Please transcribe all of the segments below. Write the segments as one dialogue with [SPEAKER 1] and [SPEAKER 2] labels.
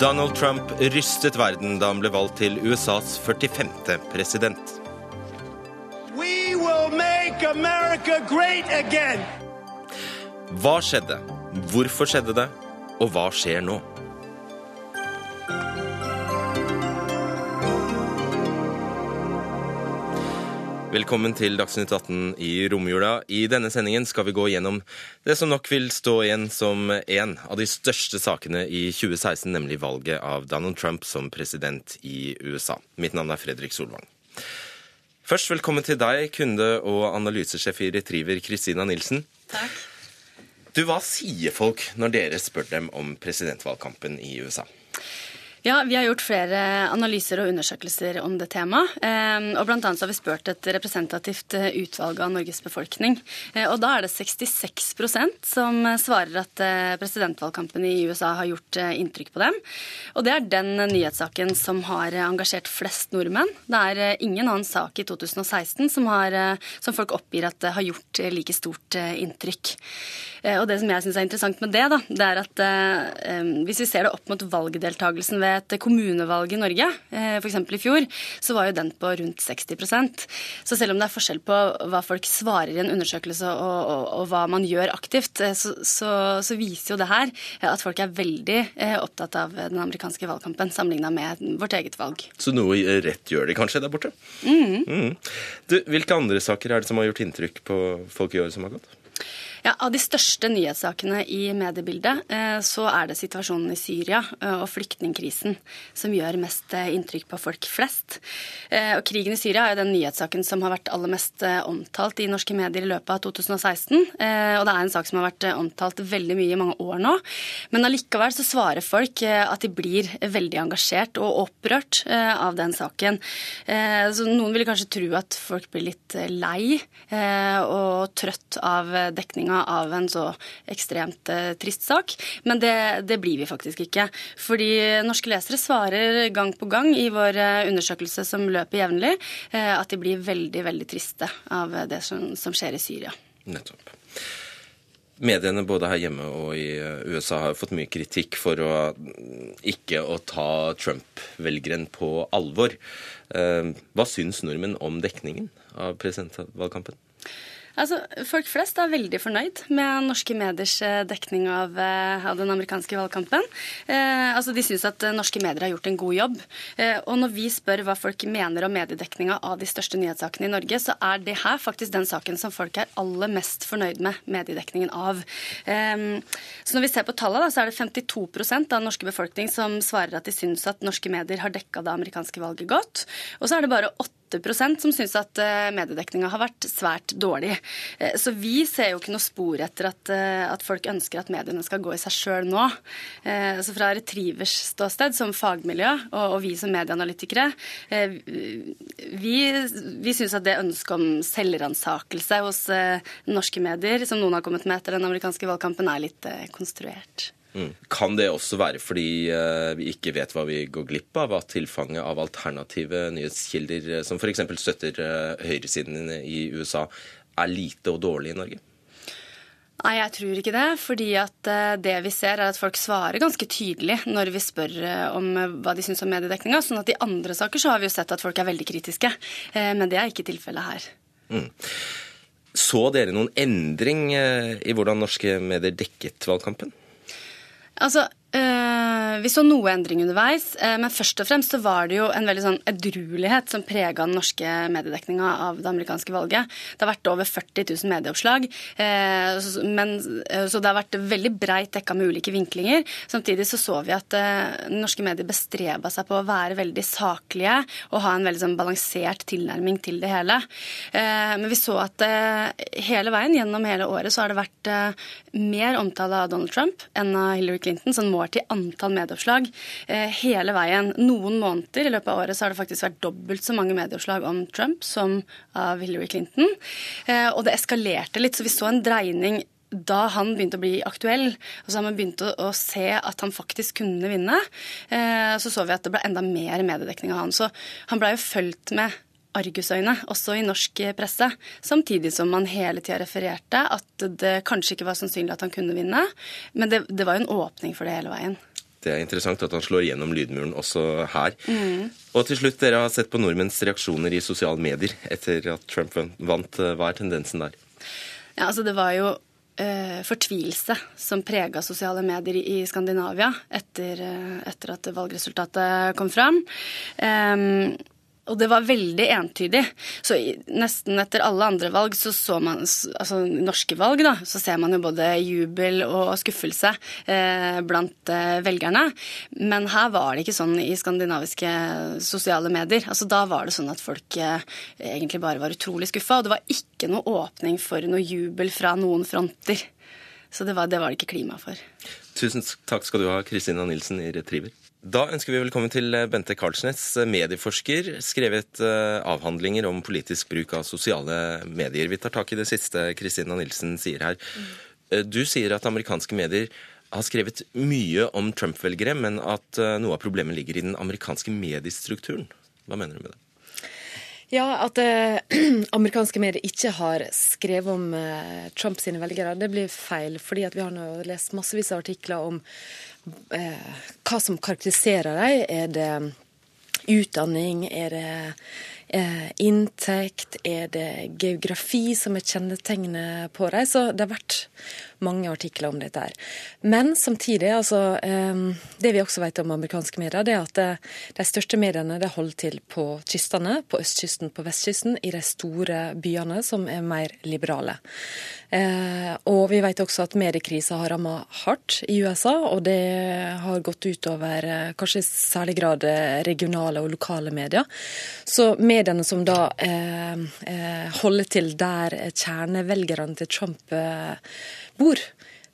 [SPEAKER 1] Donald Trump rystet verden da han ble valgt til USAs 45. president.
[SPEAKER 2] We will make America great again.
[SPEAKER 1] Hva skjedde? Hvorfor skjedde det? Og hva skjer nå? Velkommen til Dagsnytt 18 i romjula. I denne sendingen skal vi gå gjennom det som nok vil stå igjen som en av de største sakene i 2016, nemlig valget av Donald Trump som president i USA. Mitt navn er Fredrik Solvang. Først velkommen til deg, kunde- og analysesjef i Retriever, Kristina Nilsen.
[SPEAKER 3] Takk.
[SPEAKER 1] Du, Hva sier folk når dere spør dem om presidentvalgkampen i USA?
[SPEAKER 3] Ja, Vi har gjort flere analyser og undersøkelser om det temaet. Eh, og blant annet så har vi spurt et representativt eh, utvalg av Norges befolkning. Eh, og da er det 66% som svarer at presidentvalgkampen i USA har gjort inntrykk på dem. Og det er den nyhetssaken som har engasjert flest nordmenn. Det er ingen annen sak i 2016 som, har, som folk oppgir at det har gjort like stort inntrykk. Og det som jeg syns er interessant med det, da, det er at hvis vi ser det opp mot valgdeltakelsen ved et kommunevalg i Norge, eh, f.eks. i fjor, så var jo den på rundt 60% Så selv om det er forskjell på hva folk svarer i en undersøkelse og, og, og hva man gjør aktivt, eh, så, så, så, viser jo det her at folk er veldig eh, opptatt av den amerikanske valgkampen sammenligna med vårt eget valg.
[SPEAKER 1] Så noe rett gjør de kanskje der borte? Mm. Mm. Du, hvilke andre saker er det som har gjort inntrykk på folk i året som har gått?
[SPEAKER 3] Ja, Av de største nyhetssakene i mediebildet eh, så er det situasjonen i Syria eh, og flyktningkrisen som gjør mest eh, inntrykk på folk flest. Og Krigen i Syria er jo den nyhetssaken som har vært aller mest omtalt i norske medier i løpet av 2016. Og det er en sak som har vært omtalt veldig mye i mange år nå. Men allikevel så svarer folk at de blir veldig engasjert og opprørt av den saken. Så noen vil kanskje tro at folk blir litt lei og trøtt av dekninga behandlinga av en så ekstremt eh, trist sak. Men det, det, blir vi faktisk ikke. Fordi norske lesere svarer gang på gang i vår eh, undersøkelse som løper jevnlig, eh, at de blir veldig, veldig triste av det som, som skjer i Syria.
[SPEAKER 1] Nettopp. Mediene både her hjemme og i USA har fått mye kritikk for å ikke å ta Trump-velgeren på alvor. Hva syns nordmenn om dekningen av presidentvalgkampen?
[SPEAKER 3] Altså, Folk flest er veldig fornøyd med norske mediers eh, dekning av, eh, av den amerikanske valgkampen. Eh, altså, De syns at norske medier har gjort en god jobb. Eh, og når vi spør hva folk mener om mediedekninga av de største nyhetssakene i Norge, så er det her faktisk den saken som folk er aller mest fornøyd med mediedekningen av. Eh, så når vi ser på tallene, så er det 52 av norske befolkning som svarer at de syns at norske medier har dekka det amerikanske valget godt. Og så er det bare 8 som syns at eh, mediedekninga har vært svært dårlig. Eh, så vi ser jo ikke noe spor etter at, eh, at folk ønsker at mediene skal gå i seg sjøl nå. Så fra Retrievers ståsted som fagmiljø, og, og vi som medieanalytikere, vi, vi syns at det ønsket om selvransakelse hos norske medier, som noen har kommet med etter den amerikanske valgkampen, er litt konstruert.
[SPEAKER 1] Mm. Kan det også være fordi uh, vi ikke vet hva vi går glipp av, at tilfanget av alternative nyhetskilder uh, som f.eks. støtter uh, høyresiden i USA, er lite og dårlig i Norge?
[SPEAKER 3] Nei, jeg tror ikke det. fordi at det vi ser, er at folk svarer ganske tydelig når vi spør om hva de syns om mediedekninga. Sånn at i andre saker så har vi jo sett at folk er veldig kritiske. Men det er ikke tilfellet her. Mm.
[SPEAKER 1] Så dere noen endring i hvordan norske medier dekket valgkampen?
[SPEAKER 3] Altså, Uh, vi så noe endring underveis, uh, men først og fremst så var det jo en veldig sånn edruelighet som prega den norske mediedekninga av det amerikanske valget. Det har vært over 40 000 medieoppslag, så, men, så det har vært veldig breit dekka med ulike vinklinger. Samtidig så så vi at norske medier bestreba seg på å være veldig saklige og ha en veldig sånn balansert tilnærming til det hele. men vi så at hele veien gjennom hele året så har det vært mer omtale av Donald Trump enn av Hillary Clinton. sånn målt i antall medieoppslag eh, hele veien. Noen måneder i løpet av året så har det faktisk vært dobbelt så mange medieoppslag om Trump som av Hillary Clinton. Eh, og det eskalerte litt, så vi så en dreining da han begynte å bli aktuell, og så har man begynt å se at han faktisk kunne vinne, eh, så så vi at det ble enda mer mediedekning av han. Så han blei jo fulgt med argusøyne, også i norsk presse. Samtidig som man hele tida refererte at det kanskje ikke var sannsynlig at han kunne vinne. Men det, det var jo en åpning for det hele veien.
[SPEAKER 1] Det er interessant at han slår gjennom lydmuren også her. Mm. Og til slutt, dere har sett på nordmenns reaksjoner i sosiale medier etter at Trump vant. Hva er tendensen der?
[SPEAKER 3] Ja, altså Det var jo uh, fortvilelse som prega sosiale medier i Skandinavia etter, uh, etter at valgresultatet kom fram. Um, og det var veldig entydig. Så nesten etter alle andre valg, så så man, altså norske valg, da, så ser man jo både jubel og skuffelse eh, blant eh, velgerne. Men her var det ikke sånn i skandinaviske sosiale medier. Altså Da var det sånn at folk eh, egentlig bare var utrolig skuffa, og det var ikke noe åpning for noe jubel fra noen fronter. Så det var det, var det ikke klima for.
[SPEAKER 1] Tusen takk skal du ha, Kristina Nilsen i Retriever. Da ønsker vi velkommen til eh, Bente Karlsnes, eh, medieforsker, skrevet eh, avhandlinger om politisk bruk av sosiale medier. Vi tar tak i det siste Kristina Nilsen sier her. Du sier at amerikanske medier har skrevet mye om Trump-velgere, men at noe av problemet ligger i den amerikanske mediestrukturen. Hva mener du med det?
[SPEAKER 4] Ja, At eh, amerikanske medier ikke har skrevet om eh, Trump sine velgere, det blir feil. fordi vi har nå lest massevis av artikler om eh, hva som karakteriserer dem. Er det utdanning? Er det eh, inntekt? Er det geografi som er kjennetegnet på dem? Så det har vært mange artikler om dette. her. Men samtidig, altså, eh, det vi også vet om amerikanske medier, det er at de største mediene det holder til på kystene, på østkysten, på vestkysten, i de store byene som er mer liberale. Eh, og vi vet også at mediekrisa har rammet hardt i USA, og det har gått utover eh, kanskje i særlig grad eh, regionale og lokale medier. Så mediene som da eh, eh holder til der kjernevelgerne til Trump eh, bor,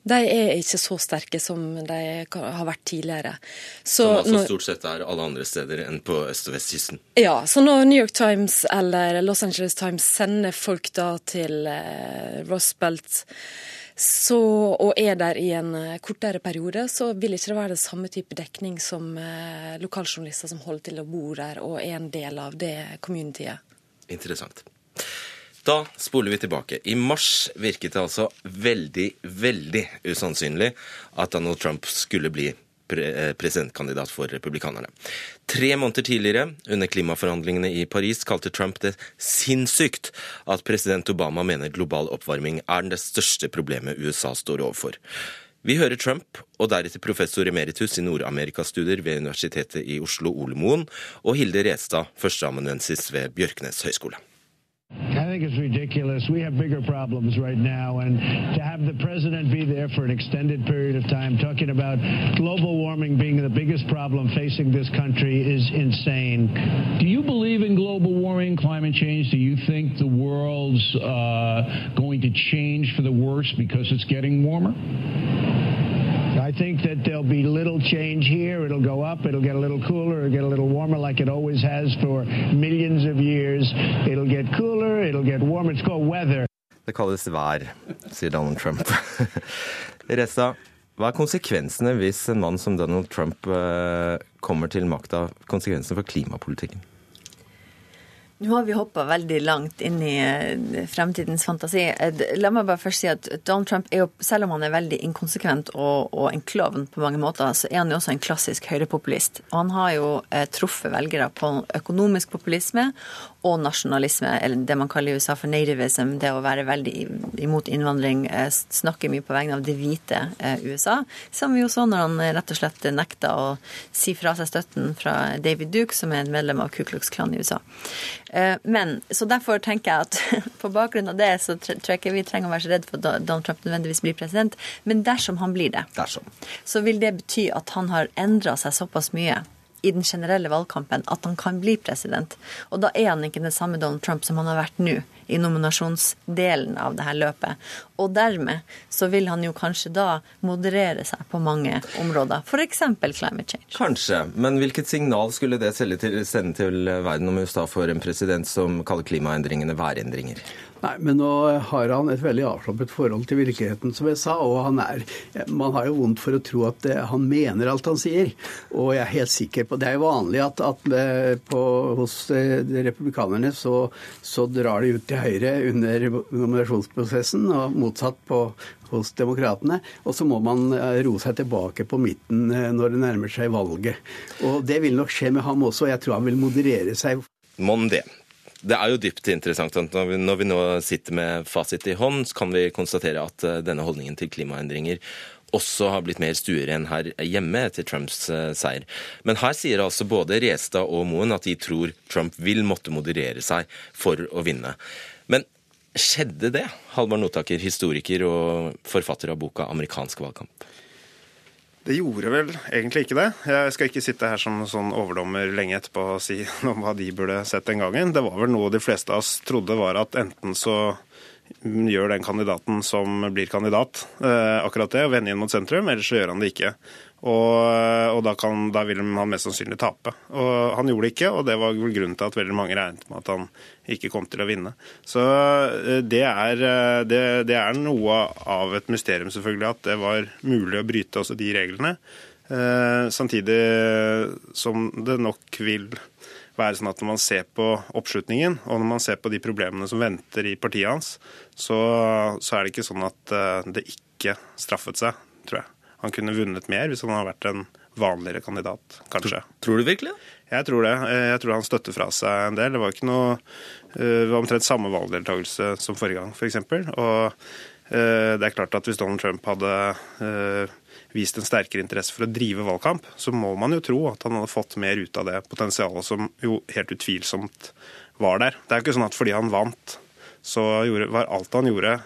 [SPEAKER 4] de er ikke så sterke som de har vært tidligere.
[SPEAKER 1] Så som altså stort sett er alle andre steder enn på øst- og vestkysten?
[SPEAKER 4] Ja, så når New York Times eller Los Angeles Times sender folk da til eh, Rosbelt så, og er der i en eh, kortere periode, så vil ikke det være det samme type dekning som eh, lokaljournalister som holder til å bo der og er en del av det communityet.
[SPEAKER 1] Interessant. Da spoler vi tilbake. I mars virket det altså veldig, veldig usannsynlig at Donald Trump skulle bli eh, presidentkandidat for republikanerne. Tre måneder tidligere, under klimaforhandlingene i Paris, kalte Trump det sinnssykt at president Obama mener global oppvarming er det største problemet USA står overfor. Vi hører Trump, og deretter professor emeritus i Nord-Amerikastudier ved Universitetet i Oslo, Ole Moen, og Hilde Restad, førsteamanuensis ved Bjørknes høgskole.
[SPEAKER 5] I think it's ridiculous. We have bigger problems right now, and to have the president be there for an extended period of time talking about global warming being the biggest problem facing this country is insane.
[SPEAKER 6] Do you believe in global warming, climate change? Do you think the world's uh, going to change for the worse because it's getting warmer?
[SPEAKER 5] I think that there'll be little change here. It'll go up, it'll get a little cooler, it'll get a little warmer like it always has for millions of years. It'll get cooler, it'll get warmer. It's called weather.
[SPEAKER 1] Det kalles vær, sier Donald Trump. Ressa, hva er konsekvensene hvis en mann som Donald Trump eh, kommer til makta? Konsekvensene for klimapolitikken?
[SPEAKER 7] Nå har vi hoppa veldig langt inn i eh, fremtidens fantasi. Eh, la meg bare først si at Donald Trump er jo, selv om han er veldig inkonsekvent og, og en klovn på mange måter, så er han jo også en klassisk høyrepopulist. Og han har jo eh, truffet velgere på økonomisk populisme og nasjonalisme, eller det man kaller i USA for nativism, det å være veldig imot innvandring, snakker mye på vegne av det hvite eh, USA, som vi jo så når han rett og slett nekta å si fra seg støtten fra David Duke, som er en medlem av Ku Klux Klan i USA. Eh, men, så derfor tenker jeg at på bakgrunn av det så tror jeg ikke vi trenger å være så redd for at Donald Trump nødvendigvis blir president, men dersom han blir det,
[SPEAKER 1] dersom.
[SPEAKER 7] så vil det bety at han har endra seg såpass mye i den generelle valgkampen at han kan bli president. Og da er han ikke den samme Donald Trump som han har vært nå i nominasjonsdelen av det her løpet. Og dermed så vil han jo kanskje da moderere seg på mange områder, f.eks. climate change.
[SPEAKER 1] Kanskje, men hvilket signal skulle det sende til verden om USA får en president som kaller klimaendringene værendringer?
[SPEAKER 8] Nei, men nå har han et veldig avslappet forhold til virkeligheten, som jeg sa. Og han er Man har jo vondt for å tro at han mener alt han sier. Og jeg er helt sikker på Det er jo vanlig at, at på, hos republikanerne så, så, drar de ut til høyre under nominasjonsprosessen, og motsatt på hos demokratene. Og så må man roe seg tilbake på midten når det nærmer seg valget. Og det vil nok skje med ham også. og Jeg tror han vil moderere seg.
[SPEAKER 1] Mon det. Det er jo dypt interessant at når vi nå sitter med fasit i hånd, så kan vi konstatere at eh, denne holdningen til klimaendringer også har blitt mer stueren her hjemme etter Trumps eh, seier. Men her sier altså både Restad og Moen at de tror Trump vil måtte moderere seg for å vinne. Men skjedde det? Halvard Notaker, historiker og forfatter av boka 'Amerikansk valgkamp'.
[SPEAKER 9] Det gjorde vel egentlig ikke det. Jeg skal ikke sitte her som sånn overdommer lenge etterpå og si noe om hva de burde sett den gangen. Det var vel noe de fleste av oss trodde var at enten så gjør den kandidaten som blir kandidat, eh, akkurat det, og vende inn mot sentrum, eller så gjør han det ikke. Og, og da, kan, da, vil han mest sannsynlig tape. Og Han gjorde det ikke, og det var vel grunnen til at veldig mange regnet med at han ikke kom til å vinne. Så eh, det er, eh, det, det er noe av et mysterium, selvfølgelig, at det var mulig å bryte også de reglene. Eh, samtidig som det nok vil være sånn at når man ser på oppslutningen, og når man ser på de problemene som venter i partiet hans, så, så er det ikke sånn at det ikke straffet seg, tror jeg. Han kunne vunnet mer hvis han hadde vært en vanligere kandidat, kanskje.
[SPEAKER 1] Tror du virkelig det?
[SPEAKER 9] Jeg tror det. Jeg tror han støtter fra seg en del. Det var ikke noe eh, Det var omtrent samme valgdeltakelse som forrige gang, f.eks. Og eh, det er klart at hvis Donald Trump hadde eh, vist en sterkere interesse for å drive valgkamp, så må man jo tro at han hadde fått mer ut av det potensialet som jo helt utvilsomt var der. Det er jo ikke sånn at fordi han vant, så var alt han gjorde,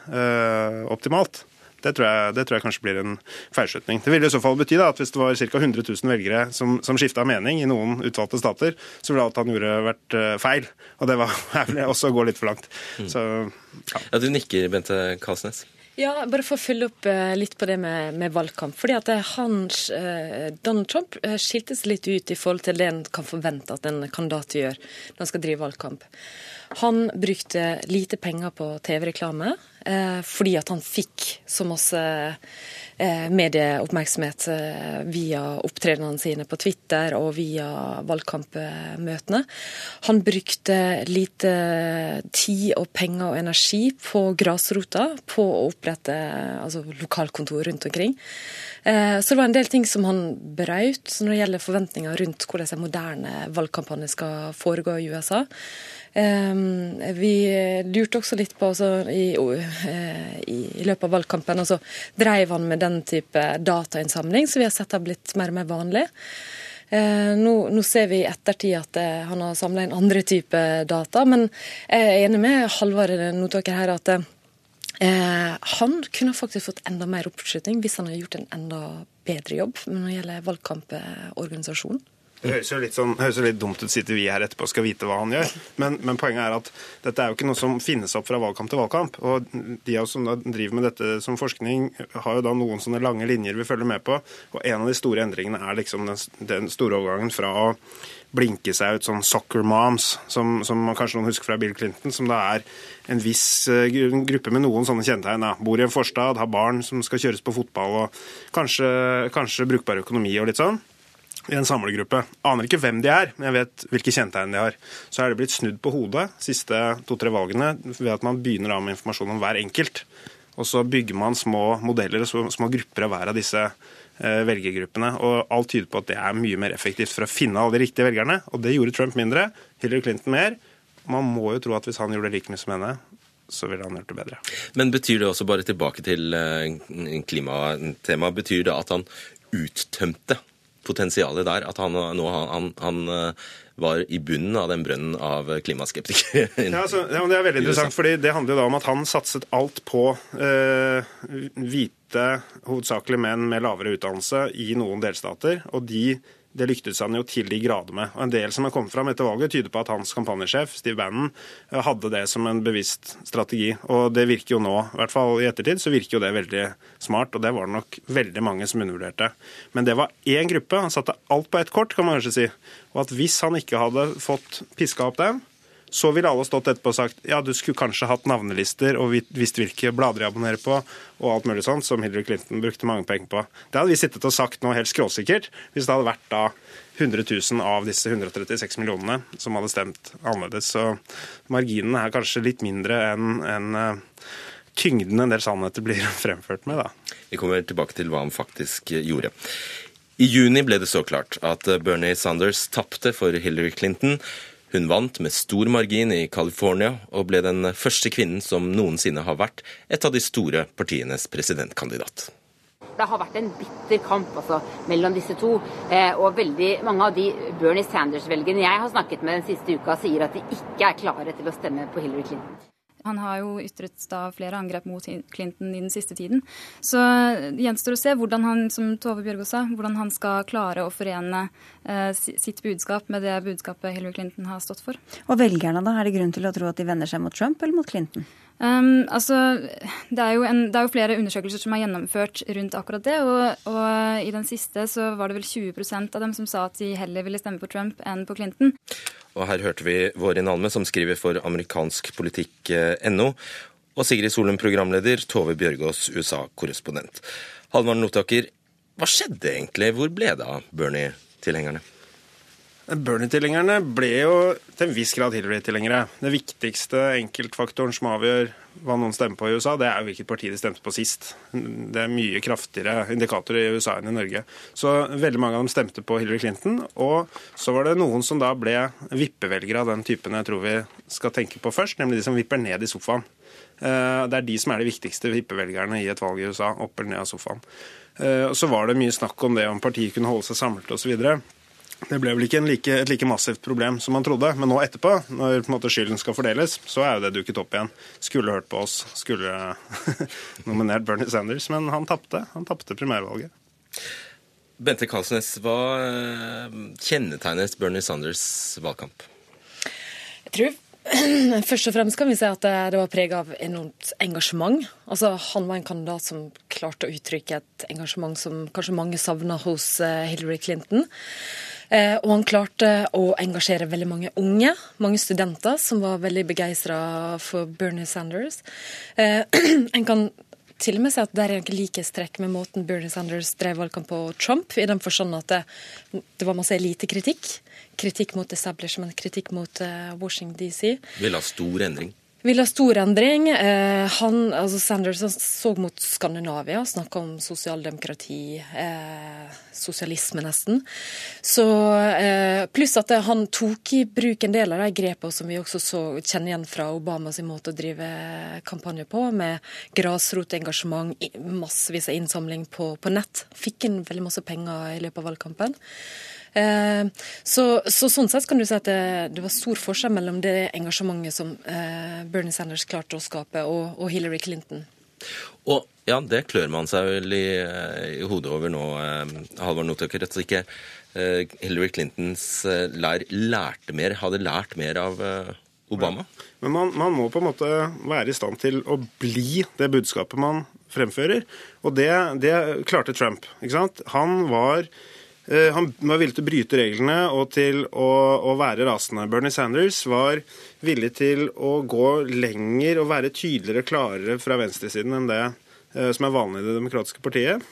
[SPEAKER 9] optimalt. Det tror, jeg, det tror jeg kanskje blir en feilslutning. Det ville i så fall bety da, at hvis det var ca. 100 000 velgere som, som skifta mening i noen utvalgte stater, så ville alt han gjorde vært uh, feil. Og det var også å gå litt for langt. Mm. Så,
[SPEAKER 1] ja. ja. Du nikker, Bente Kalsnes.
[SPEAKER 4] Ja, bare for å følge opp uh, litt på det med, med, valgkamp. Fordi at han, uh, Donald Trump skilte seg litt ut i forhold til det en kan forvente at en kandidat gjør når han skal drive valgkamp. Han brukte lite penger på TV-reklame. Eh, fordi at han fikk så masse eh, medieoppmerksomhet eh, via opptredenene sine på Twitter og via valgkampmøtene. Han brukte lite tid og penger og energi på grasrota, på å opprette altså, lokalkontor rundt omkring. Så det var en del ting som han brøt når det gjelder forventninger rundt hvordan en moderne valgkampanje skal foregå i USA. Ehm, vi lurte også litt på altså, i, eh, i, i, løpet av valgkampen, og så drev han med den type datainnsamling, så vi har sett det har blitt mer og mer vanlig. Eh, nå, nå, ser vi i ettertid at eh, han har samla inn andre typer data, men jeg er enig med Halvard Notaker her at eh, han kunne faktisk fått enda mer oppslutning hvis han hadde gjort en enda bedre jobb når det gjelder valgkamporganisasjonen.
[SPEAKER 9] Det høres jo litt, sånn, høres jo litt dumt ut, sitter vi her etterpå og skal vite hva han gjør. Men, men, poenget er at dette er jo ikke noe som finnes opp fra valgkamp til valgkamp. Og de av oss som driver med dette som forskning, har jo da noen sånne lange linjer vi følger med på. Og en av de store endringene er liksom den, den store overgangen fra å blinke seg ut sånn soccer moms, som, som kanskje noen husker fra Bill Clinton, som da er en viss uh, gruppe med noen sånne kjennetegn. Bor i en forstad, har barn som skal kjøres på fotball, og kanskje, kanskje brukbar økonomi og litt sånn i en samlegruppe. Aner ikke hvem de er, men jeg vet hvilke kjennetegn de har. Så er det blitt snudd på hodet siste to-tre valgene ved at man begynner med informasjon om hver enkelt. Og så bygger man små modeller og små grupper av hver av disse eh, velgergruppene. Og alt tyder på at det er mye mer effektivt for å finne alle de riktige velgerne. Og det gjorde Trump mindre, Hillary Clinton mer. Man må jo tro at hvis han gjorde like mye som henne, så ville han gjort det bedre.
[SPEAKER 1] Men betyr det også, bare tilbake til klimatema, klimatemaet, betyr det at han uttømte potensialet der. At han nå han, han, eh, var i bunnen av den brønnen av klimaskeptikere.
[SPEAKER 9] Ja, altså, ja, det er veldig interessant, fordi det handler jo da om at han satset alt på eh, hvite, hovedsakelig menn med lavere utdannelse i noen delstater. og de det lyktes han jo til de grader med. Og En del som har kommet fram etter valget, tyder på at hans kampanjesjef, Steve Bannon, hadde det som en bevisst strategi. Og det virker jo nå, i hvert fall i ettertid, så virker jo det veldig smart. Og det var det nok veldig mange som undervurderte. Men det var én gruppe. Han satte alt på ett kort, kan man kanskje si. Og at hvis han ikke hadde fått piska opp dem, Så ville alle stått etterpå og sagt ja, du skulle kanskje hatt navnelister og visst hvilke blader jeg abonnerer på, og alt mulig sånt, som Hillary Clinton brukte mange penger på. Det hadde vi sittet og sagt nå helt skråsikkert, hvis det hadde vært da 100 000 av disse 136 millionene som hadde stemt annerledes. Så marginene er kanskje litt mindre enn en, uh, tyngden en del sannheter blir fremført med. da.
[SPEAKER 1] Vi kommer tilbake til hva han faktisk gjorde. I juni ble det så klart at Bernie Sanders tapte for Hillary Clinton. Hun vant med stor margin i California og ble den første kvinnen som noensinne har vært et av de store partienes presidentkandidat.
[SPEAKER 10] Det har vært en bitter kamp altså, mellom disse to. Eh, og veldig mange av de Bernie Sanders-velgerne jeg har snakket med den siste uka, sier at de ikke er klare til å stemme på Hillary Clinton.
[SPEAKER 11] Han har jo ytret da flere angrep mot Clinton i den siste tiden. Så det gjenstår å se hvordan han, som Tove Bjørgo sa, hvordan han skal klare å forene eh, sitt budskap med det budskapet Hillary Clinton har stått for.
[SPEAKER 12] Og velgerne, da? Er det grunn til å tro at de vender seg mot Trump eller mot Clinton?
[SPEAKER 11] Um, altså, det er, en, det er, jo flere undersøkelser som er gjennomført rundt akkurat det. Og, og, i den siste så var det vel 20% av dem som sa at de heller ville stemme på Trump enn på Clinton.
[SPEAKER 1] Og her hørte vi Vårin Alme, som skriver for amerikanskpolitikk.no, og Sigrid Solum, programleder, Tove Bjørgaas, USA-korrespondent. Halvard Notaker, hva skjedde egentlig? Hvor ble det av Bernie-tilhengerne?
[SPEAKER 9] Bernie-tilhengerne ble jo til en viss grad Hillary-tilhengere. Det viktigste enkeltfaktoren som avgjør hva noen stemmer på i USA, det er jo hvilket parti de stemte på sist. Det er mye kraftigere indikatorer i USA enn i Norge. Så veldig mange av dem stemte på Hillary Clinton. Og så var det noen som da ble vippevelgere av den typen jeg tror vi skal tenke på først, nemlig de som vipper ned i sofaen. Eh, det er de som er de viktigste vippevelgerne i et valg i USA. Opp eller ned av sofaen. Eh, så var det mye snakk om det om partiet kunne holde seg samlet osv. Det ble vel ikke like, et like massivt problem som man trodde. Men nå etterpå, når måte, skylden skal fordeles, så er jo det duket opp igjen. Skulle hørt på oss, skulle nominert Bernie Sanders. Men han tapte. Han tapte primærvalget.
[SPEAKER 1] Bente Kalsnes, hva eh, kjennetegnet Bernie Sanders valgkamp?
[SPEAKER 4] Jeg tror Først og fremst kan vi si at det var preget av enormt engasjement. Altså, han var en kandidat som klarte å uttrykke et engasjement som kanskje mange savna hos eh, Hillary Clinton. Eh, og han klarte å engasjere veldig mange unge, mange studenter, som var veldig begeistra for Bernie Sanders. Eh, en kan til og med si at det er egentlig likhetstrekk med måten Bernie Sanders drev valgkamp på Trump, i den forstand at det, det var masse elitekritikk. Kritikk mot establishment, kritikk mot uh, Washington DC.
[SPEAKER 1] Vil ha stor endring?
[SPEAKER 4] Vil ha stor endring. Eh, han, altså Sanders så mot Skandinavia, snakka om sosialdemokrati, eh, sosialisme nesten. Så, eh, pluss at han tok i bruk en del av de grepene som vi også så, kjenner igjen fra Obamas måte å drive kampanje på, med grasrotengasjement, massevis av innsamling på, på nett. Fikk inn veldig masse penger i løpet av valgkampen. Eh, så, så, sånn sett kan du si at det, det, var stor forskjell mellom det engasjementet som eh, Bernie Sanders klarte å skape, og, og Hillary Clinton.
[SPEAKER 1] Og ja, det klør man seg vel i, i hodet over nå, eh, Halvard Notøker. At ikke eh, Hillary Clintons eh, lær lærte mer, hadde lært mer av eh, Obama?
[SPEAKER 9] Men man, man, må på en måte være i stand til å bli det budskapet man fremfører. Og det, det klarte Trump. ikke sant? Han var Eh, han var villig til å bryte reglene og til å, å, være rasende. Bernie Sanders var villig til å gå lenger og være tydeligere og klarere fra venstresiden enn det eh, som er vanlig i Det demokratiske partiet.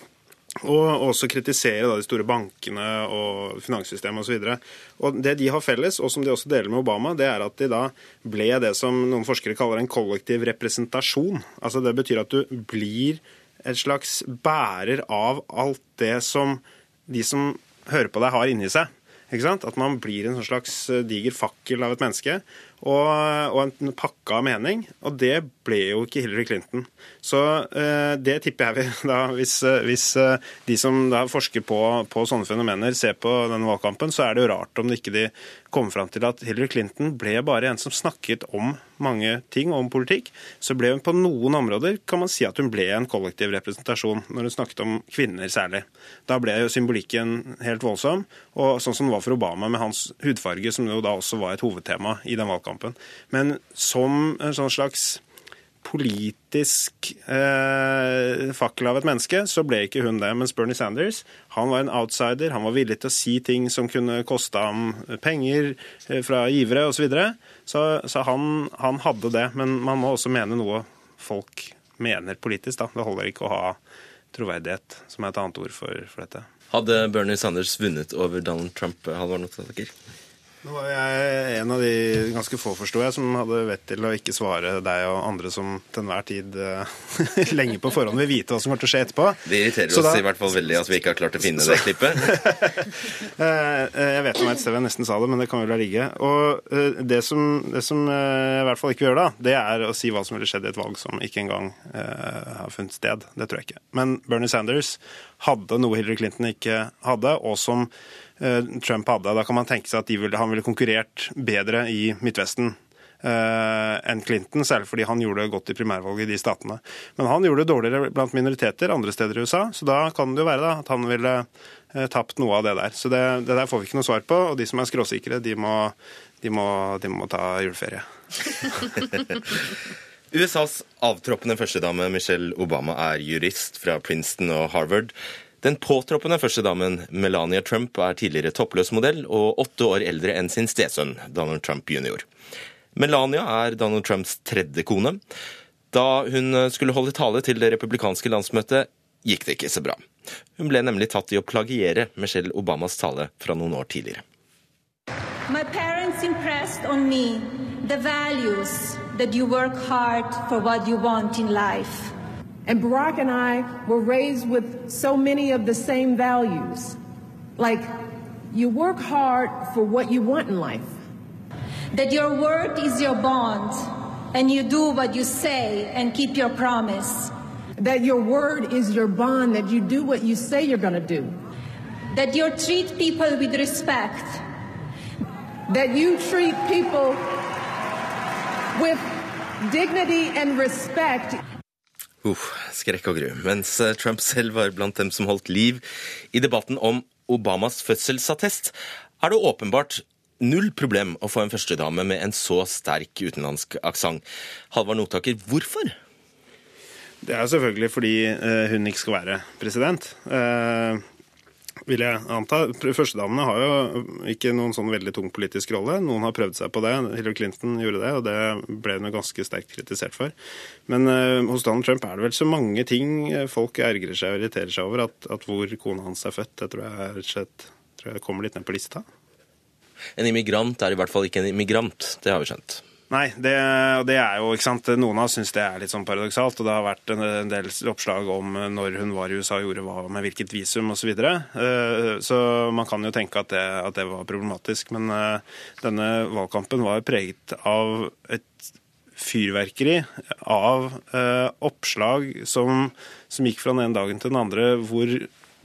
[SPEAKER 9] Og også kritisere da, de store bankene og finanssystemet osv. Det de har felles, og som de også deler med Obama, det er at de da ble det som noen forskere kaller en kollektiv representasjon. Altså Det betyr at du blir et slags bærer av alt det som de som hører på deg, har inni seg. At man blir en slags eh, diger fakkel av et menneske og, og en pakke av mening. Og det ble jo ikke Hillary Clinton. Så uh, det tipper jeg vi da, hvis, eh, hvis uh, de som da forsker på, på, sånne fenomener, ser på denne valgkampen, så er det jo rart om det ikke de kommer fram til at Hillary Clinton ble bare en som snakket om mange ting, om politikk. Så ble hun på noen områder kan man si at hun ble en kollektiv representasjon, når hun snakket om kvinner særlig. Da ble jo symbolikken helt voldsom, og sånn som det var for Obama med hans hudfarge, som jo da også var et hovedtema i den valgkampen. Men som en sånn slags politisk eh, fakkel av et menneske, så ble ikke hun det. Mens Bernie Sanders han var en outsider. Han var villig til å si ting som kunne koste ham penger eh, fra givere osv. Så, videre. så Så han, han hadde det. Men man må også mene noe folk mener politisk. da. Det holder ikke å ha troverdighet, som er et annet ord for, for dette.
[SPEAKER 1] Hadde Bernie Sanders vunnet over Donald Trump, Halvor Notaker?
[SPEAKER 9] Nå var jeg en av de ganske få, forsto jeg, som hadde vett til å ikke svare deg og andre som til enhver tid uh, lenge på forhånd vil vite hva som kommer til å skje etterpå.
[SPEAKER 1] Det irriterer oss da, i hvert fall veldig at vi ikke har klart å finne så, det klippet.
[SPEAKER 9] uh, jeg vet om et sted jeg nesten sa det, men det kan vel la ligge. Og det som, det som jeg i hvert fall ikke vil gjøre da, det er å si hva som ville skjedd i et valg som ikke engang har funnet sted. Det tror jeg ikke. Men Bernie Sanders hadde noe Hillary Clinton ikke hadde, og som Eh, Trump hadde. Da kan man tenke seg at ville, han ville konkurrert bedre i Midtvesten. Uh, enn Clinton, særlig fordi han gjorde det godt i primærvalget i de statene. Men han gjorde det dårligere blant minoriteter andre steder i USA, så da kan det jo være da, at han ville uh, tapt noe av det der. Så det, det, der får vi ikke noe svar på, og de som er skråsikre, de må, de må, de må ta juleferie.
[SPEAKER 1] USAs avtroppende førstedame Michelle Obama er jurist fra Princeton og Harvard. Den påtroppende førstedamen Melania Trump er tidligere toppløs modell og åtte år eldre enn sin stesønn Donald Trump jr. Melania er Donald Trumps tredje kone. Da hun skulle holde tale til det republikanske landsmøtet, gikk det ikke så bra. Hun ble nemlig tatt i å plagiere Michelle Obamas tale fra noen år tidligere. My parents impressed on me the values that you work hard for what you want in life. And Barack and I were raised with so many of the same values. Like, you work hard for what you want in life. That your word is your bond, and you do what you say and keep your promise. That your word is your bond, that you do what you say you're going to do. That you treat people with respect. That you treat people with dignity and respect. Uh, skrekk og gru. Mens eh, Trump selv var blant dem som holdt liv i debatten om Obamas fødselsattest, er det åpenbart null problem å få en førstedame med en så sterk utenlandsk aksent. Halvard Notaker, hvorfor?
[SPEAKER 9] Det er selvfølgelig fordi eh, hun ikke skal være president. Eh, vil jeg anta. Førstedamene har jo ikke noen sånn veldig tung politisk rolle. Noen har prøvd seg på det. Hillary Clinton gjorde det, og det ble hun ganske sterkt kritisert for. Men uh, hos Donald Trump er det vel så mange ting folk ergrer seg og irriterer seg over, at, at hvor kona hans er født, det tror jeg rett slett tror jeg kommer litt ned på lista.
[SPEAKER 1] En immigrant er i hvert fall ikke en immigrant, det har vi skjønt.
[SPEAKER 9] Nei, det, det, er jo ikke sant, Noen av oss syns det er litt sånn paradoksalt. og Det har vært en, en del oppslag om når hun var i USA og gjorde hva med hvilket visum osv. Så, videre. Eh, så man kan jo tenke at det, at det var problematisk. Men eh, denne valgkampen var preget av et fyrverkeri av eh, oppslag som, som gikk fra den ene dagen til den andre, hvor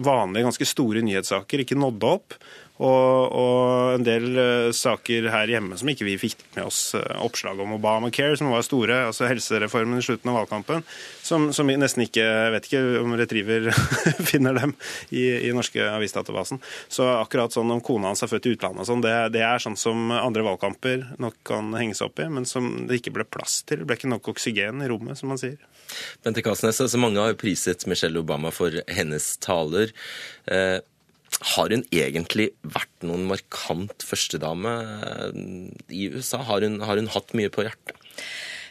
[SPEAKER 9] vanlige, ganske store nyhetssaker ikke nådde opp. Og, og, en del uh, saker her hjemme som ikke vi fikk med oss uh, oppslag om Obamacare, som var store, altså helsereformen i slutten av valgkampen, som, som vi nesten ikke vet ikke om Retriever finner dem i, i norske avisdatabasen. Så akkurat sånn om kona hans er født i utlandet og sånn, det, det, er sånn som andre valgkamper nok kan henge seg opp i, men som det ikke ble plass til. Det ble ikke nok oksygen i rommet, som man sier.
[SPEAKER 1] Bente Kasnes, altså mange har priset Michelle Obama for hennes taler. Eh, har hun egentlig vært noen markant førstedame eh, i USA? Har hun, har hun hatt mye på hjertet?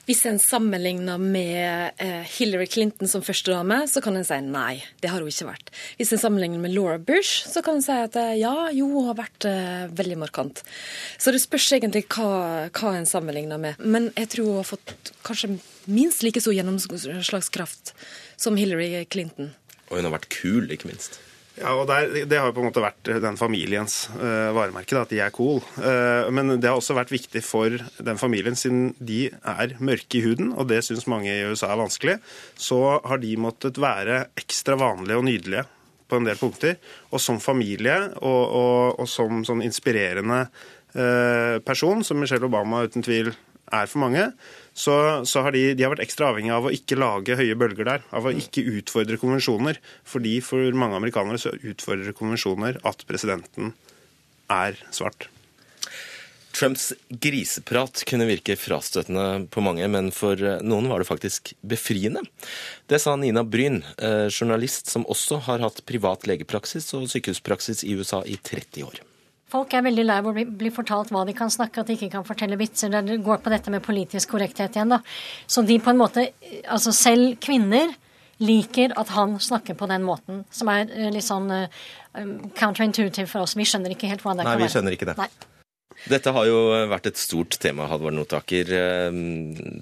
[SPEAKER 4] Hvis en sammenligner med eh, Hillary Clinton som førstedame, så kan en si nei, det har hun ikke vært. Hvis en sammenligner med Laura Bush, så kan en si at eh, ja, jo, hun har vært veldig markant. Så det spørs egentlig hva, hva en sammenligner med. Men jeg tror hun har fått kanskje minst like stor gjennomslagskraft som Hillary Clinton.
[SPEAKER 1] Og hun har vært kul, ikke minst.
[SPEAKER 9] Ja, og der, Det har jo på en måte vært den familiens uh, varemerke, da, at de er cool. Uh, men det har også vært viktig for den familien, siden de er mørke i huden, og det syns mange i USA er vanskelig, så har de måttet være ekstra vanlige og nydelige på en del punkter. Og som familie og, og, og som sånn inspirerende uh, person, som Michelle Obama uten tvil er for mange, så, så har de, de, har vært ekstra avhengig av å ikke lage høye bølger der. Av å ikke utfordre konvensjoner. Fordi for mange amerikanere så utfordrer konvensjoner at presidenten er svart.
[SPEAKER 1] Trumps griseprat kunne virke frastøtende på mange, men for noen var det faktisk befriende. Det sa Nina Bryn, eh, journalist som også har hatt privat legepraksis og sykehuspraksis i USA i 30 år.
[SPEAKER 13] Folk er veldig lei av å bli, bli, fortalt hva de kan snakke, at de ikke kan fortelle vitser. Det går på dette med politisk korrekthet igjen, da. Så de på en måte Altså selv kvinner liker at han snakker på den måten, som er eh, litt sånn uh, counterintuitive for oss. Vi skjønner ikke helt hva det
[SPEAKER 1] Nei,
[SPEAKER 13] kan
[SPEAKER 1] være.
[SPEAKER 13] Nei,
[SPEAKER 1] vi skjønner ikke det.
[SPEAKER 13] Nei.
[SPEAKER 1] Dette har jo vært et stort tema, Halvard Notaker. Eh,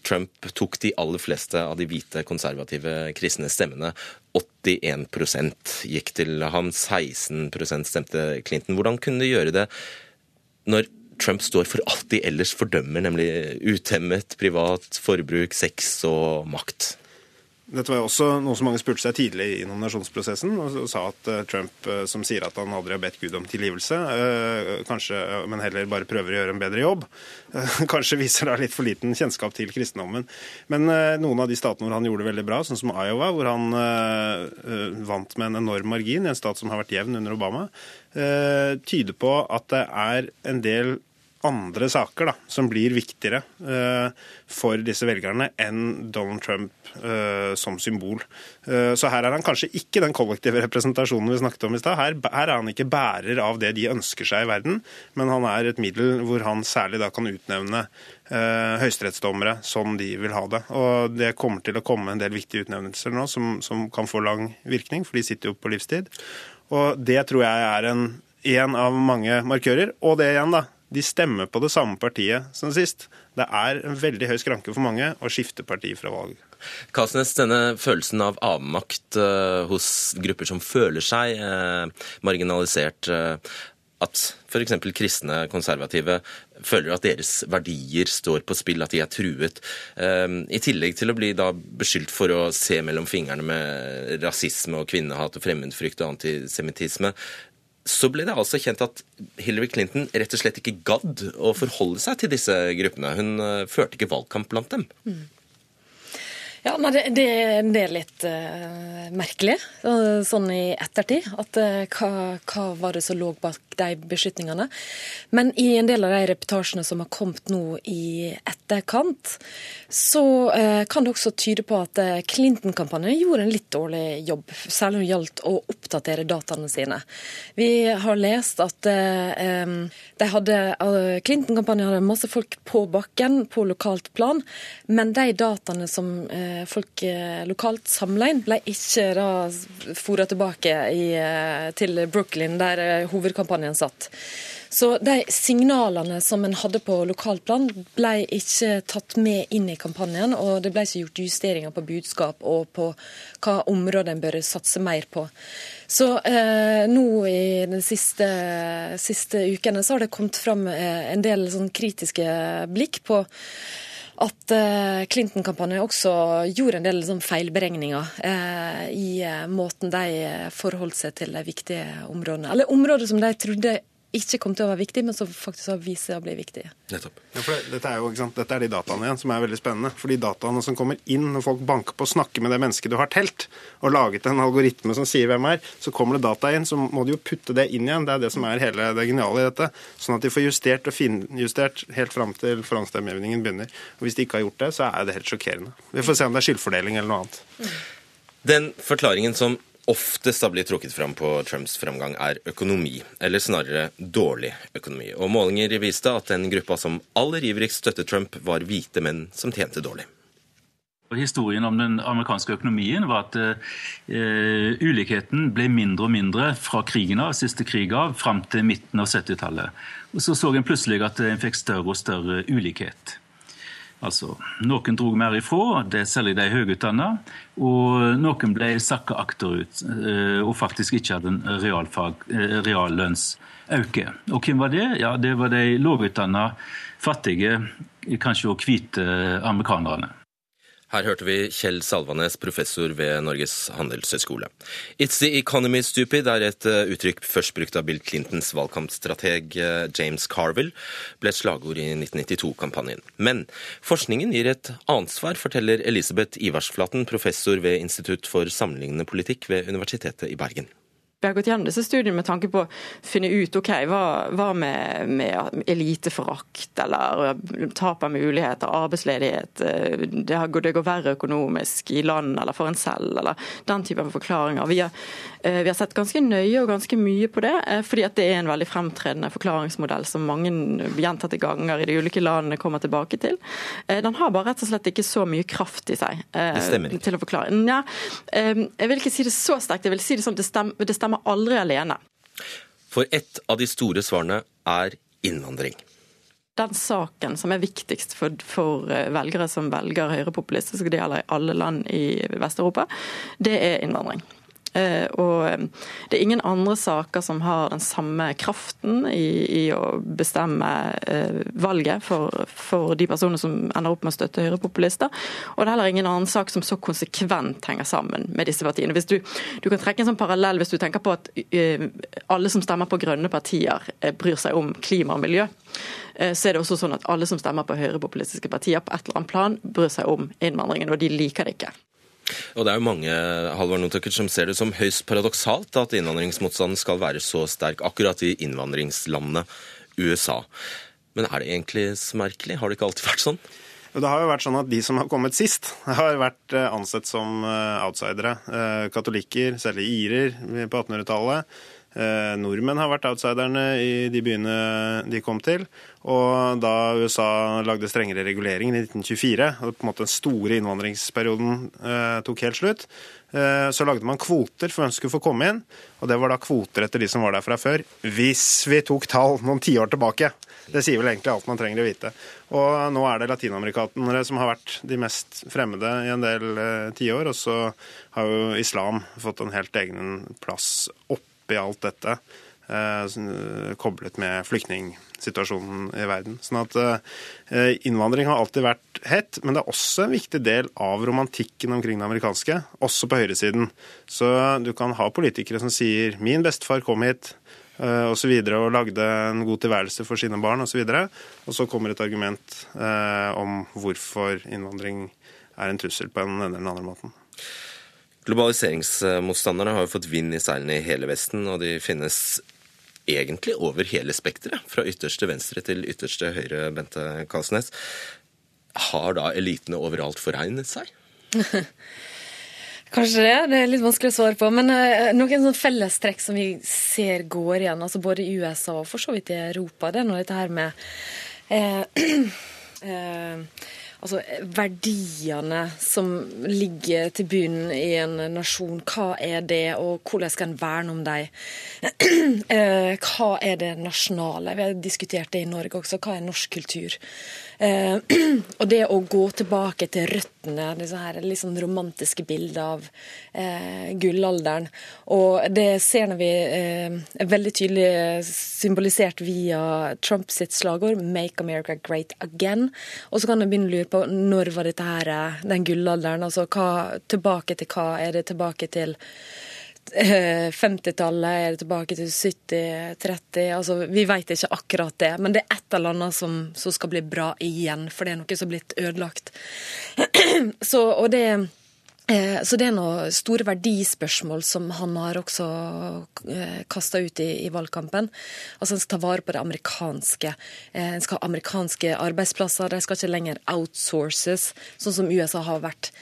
[SPEAKER 1] Trump tok de aller fleste av de hvite, konservative kristne stemmene. 81% gikk til ham, 16% stemte Clinton. Hvordan kunne de gjøre det når Trump står for alt de ellers fordømmer, nemlig utemmet privat forbruk, sex og makt?
[SPEAKER 9] Dette var jo også noe som mange spurte seg tidlig i nominasjonsprosessen, og sa at uh, Trump, uh, som sier at han aldri har bedt Gud om tilgivelse, uh, kanskje, men heller bare prøver å gjøre en bedre jobb, kanskje viser da litt for liten kjennskap til kristendommen. Men noen av de statene hvor han gjorde det veldig bra, sånn som Iowa, hvor han vant med en enorm margin, i en stat som har vært jevn under Obama, tyder på at det er en del andre saker da, som blir viktigere uh, for disse velgerne enn Donald Trump uh, som symbol. Uh, så her er han kanskje ikke den kollektive representasjonen vi snakket om i stad. Her, her, er han ikke bærer av det de ønsker seg i verden, men han er et middel hvor han særlig da kan utnevne høyesterettsdommere som de vil ha det. Og det kommer til å komme en del viktige utnevnelser nå som, som kan få lang virkning, for de sitter jo på livstid. Og det tror jeg er en, en av mange markører. Og det igjen, da de stemmer på det samme partiet som sist. Det er en veldig høy skranke for mange å skifte parti fra valg.
[SPEAKER 1] Kasnes, denne følelsen av avmakt uh, hos grupper som føler seg uh, marginalisert, uh, at f.eks. kristne konservative føler at deres verdier står på spill, at de er truet. I tillegg til å bli beskyldt for å se mellom fingrene med rasisme og kvinnehat og fremmedfrykt og antisemittisme, så ble det altså kjent at Hillary Clinton rett og slett ikke gadd å forholde seg til disse gruppene. Hun uh, førte ikke valgkamp blant dem. Mm.
[SPEAKER 4] Ja, nei, det, det, det, er litt uh, merkelig, sånn i ettertid. At uh, hva, hva, var det som lå bak de beskytningene. Men i en del av de reportasjene som har kommet nå i etterkant, så uh, kan det også tyde på at Clinton-kampanjen gjorde en litt dårlig jobb, særlig når det gjaldt å oppdatere dataene sine. Vi har lest at um, de hadde, Clinton-kampanjen hadde masse folk på bakken på lokalt plan, men de dataene som Eh, folk eh, lokalt samla inn, ble ikke da fora tilbake i, eh, til Brooklyn, der hovedkampanjen satt. Så de signalene som en hadde på lokalt plan, ble ikke tatt med inn i kampanjen. Og det ble ikke gjort justeringer på budskap og på hva områder en bør satse mer på. Så eh, nå i de siste, siste, ukene så har det kommet fram eh, en del sånn kritiske blikk på at eh, Clinton-kampanjen også gjorde en del liksom, feilberegninger eh, i eh, måten de forholdt seg til de viktige områdene. Eller områder som de trodde ikke kom til å være viktig, men som faktisk har vist seg å bli viktig.
[SPEAKER 1] Nettopp.
[SPEAKER 9] Ja, dette, er jo, dette er de dataene igjen som er veldig spennende. For de dataene som kommer inn når folk banker på og snakker med det mennesket du har telt, og laget en algoritme som sier hvem er, så kommer det data inn, så må du jo putte det inn igjen. Det er det som er hele det geniale i dette. Sånn at de får justert og finjustert helt fram til forhåndsstemmegivningen begynner. Og hvis de ikke har gjort det, så er det helt sjokkerende. Vi får se om det er skyldfordeling eller noe annet.
[SPEAKER 1] Den forklaringen som oftest har blitt trukket fram på Trumps framgang, er økonomi. Eller snarere dårlig økonomi. Og målinger viste at den gruppa som aller ivrigst støttet Trump, var hvite menn som tjente dårlig.
[SPEAKER 14] Historien om den amerikanske økonomien var at uh, ulikheten ble mindre og mindre fra krigen av, siste krig av, fram til midten av 70-tallet. Og Så så en plutselig at en fikk større og større ulikhet. Altså, Noen drog mer ifra, det særlig de høyutdanna, og noen ble sakka akterut eh, og faktisk ikke hadde en realfag, eh. Og hvem var det? Ja, Det var de lavutdanna, fattige, kanskje også hvite amerikanerne.
[SPEAKER 1] Her hørte vi Kjell Salvanes, professor ved Norges handelshøyskole. It's the economy stupid er et eh, uttrykk først brukt av Bill Clintons valgkampstrateg eh, James Carville, ble et slagord i 1992-kampanjen. Men forskningen gir et annet svar, forteller Elisabeth Ivarsflaten, professor ved Institutt for sammenlignende politikk ved Universitetet i Bergen.
[SPEAKER 15] Vi har gått gjennom disse studiene med tanke på å finne ut ok, hva, hva med, med eliteforakt eller tap av muligheter, arbeidsledighet, eh, det, har, det, går verre økonomisk i land eller for en selv, eller den typen forklaringer. Vi har, eh, vi har, sett ganske nøye og ganske mye på det, eh, fordi at det er en veldig fremtredende forklaringsmodell som mange gjentatte ganger i de ulike landene kommer tilbake til. Den har bare rett og slett ikke så mye kraft i seg til å forklare. Ja, jeg vil ikke si det så sterkt, jeg vil si det sånn det stemmer, det stemmer stemmer aldri alene.
[SPEAKER 1] For ett av de store svarene er innvandring.
[SPEAKER 15] Den saken som er viktigst for, for eh, velgere som velger høyrepopulistiske, idealer i alle land i Vest-Europa, det er innvandring. Eh, og eh, det er ingen andre saker som har den samme kraften i, i å bestemme eh, valget for, for, de personene som ender opp med å støtte høyrepopulister. Og det er heller ingen annen sak som så konsekvent henger sammen med disse partiene. Hvis du, du kan trekke en sånn parallell hvis du tenker på at alle som stemmer på grønne partier, bryr seg om klima og miljø så er det også sånn at alle som stemmer på høyrepopulistiske partier på et eller annet plan, bryr seg om innvandringen, og de liker det ikke.
[SPEAKER 1] Og det er jo mange Halvard Notaker, som ser det som høyst paradoksalt at innvandringsmotstanden skal være så sterk akkurat i innvandringslandet USA. Men er det egentlig så merkelig? Har det ikke alltid vært sånn?
[SPEAKER 9] Det har jo vært sånn at De som har kommet sist, har vært eh, ansett som eh, outsidere. Eh, katolikker, særlig irer på 1800-tallet. Eh, nordmenn har vært outsiderne i de byene de kom til. Og da USA lagde strengere regulering i 1924, og på en måte den store innvandringsperioden eh, tok helt slutt, eh, så lagde man kvoter for hvem som skulle få komme inn. Og det var da kvoter etter de som var der fra før. Hvis vi tok tall noen tiår tilbake. Det sier vel egentlig alt man trenger å vite. Og nå er det latinamerikanere som har vært de mest fremmede i en del tiår. Og så har jo islam fått en helt egen plass opp oppi alt dette, eh, koblet med flyktningsituasjonen i verden. Sånn at eh, Innvandring har alltid vært hett, men det er også en viktig del av romantikken omkring det amerikanske, også på høyresiden. Så du kan ha politikere som sier 'min bestefar kom hit', eh, og så videre, og lagde en god tilværelse for sine barn osv. Og, og så kommer et argument eh, om hvorfor innvandring er en trussel på ene eller den andre måten.
[SPEAKER 1] Globaliseringsmotstanderne har jo fått vind i seilene i hele Vesten, og de finnes egentlig over hele spekteret, fra ytterste venstre til ytterste høyre, Bente Kalsnes. Har da elitene overalt foregnet seg?
[SPEAKER 4] Kanskje det. Det er litt vanskelig å svare på. Men uh, noen sånn fellestrekk som vi ser går igjen, altså både i USA og for så vidt i Europa, det er nå dette her med uh, uh, altså, verdiene som ligger til bunnen i en nasjon. Hva er det, og hvordan skal en verne om dem? Eh, hva er det nasjonale? Vi har diskutert det i Norge også. Hva er norsk kultur? Eh, og det å gå tilbake til røttene, disse her litt sånn romantiske bilder av eh, gullalderen. Og det ser vi eh, veldig tydelig symbolisert via Trump sitt slagord 'Make America Great Again'. Og så kan du begynne å lure på når var dette her, den gullalderen? Altså hva, tilbake til hva? Er det tilbake til 50-tallet, er det tilbake til 70-30? Altså, vi vet ikke akkurat det, men det er et eller annet som, som, skal bli bra igjen, for det er noe som er blitt ødelagt. Så, det, eh, så det er noen store verdispørsmål som han har også eh, kasta ut i, i, valgkampen. Altså En skal ta vare på det amerikanske. Eh, en skal ha amerikanske arbeidsplasser. De skal ikke lenger outsources, sånn som USA har vært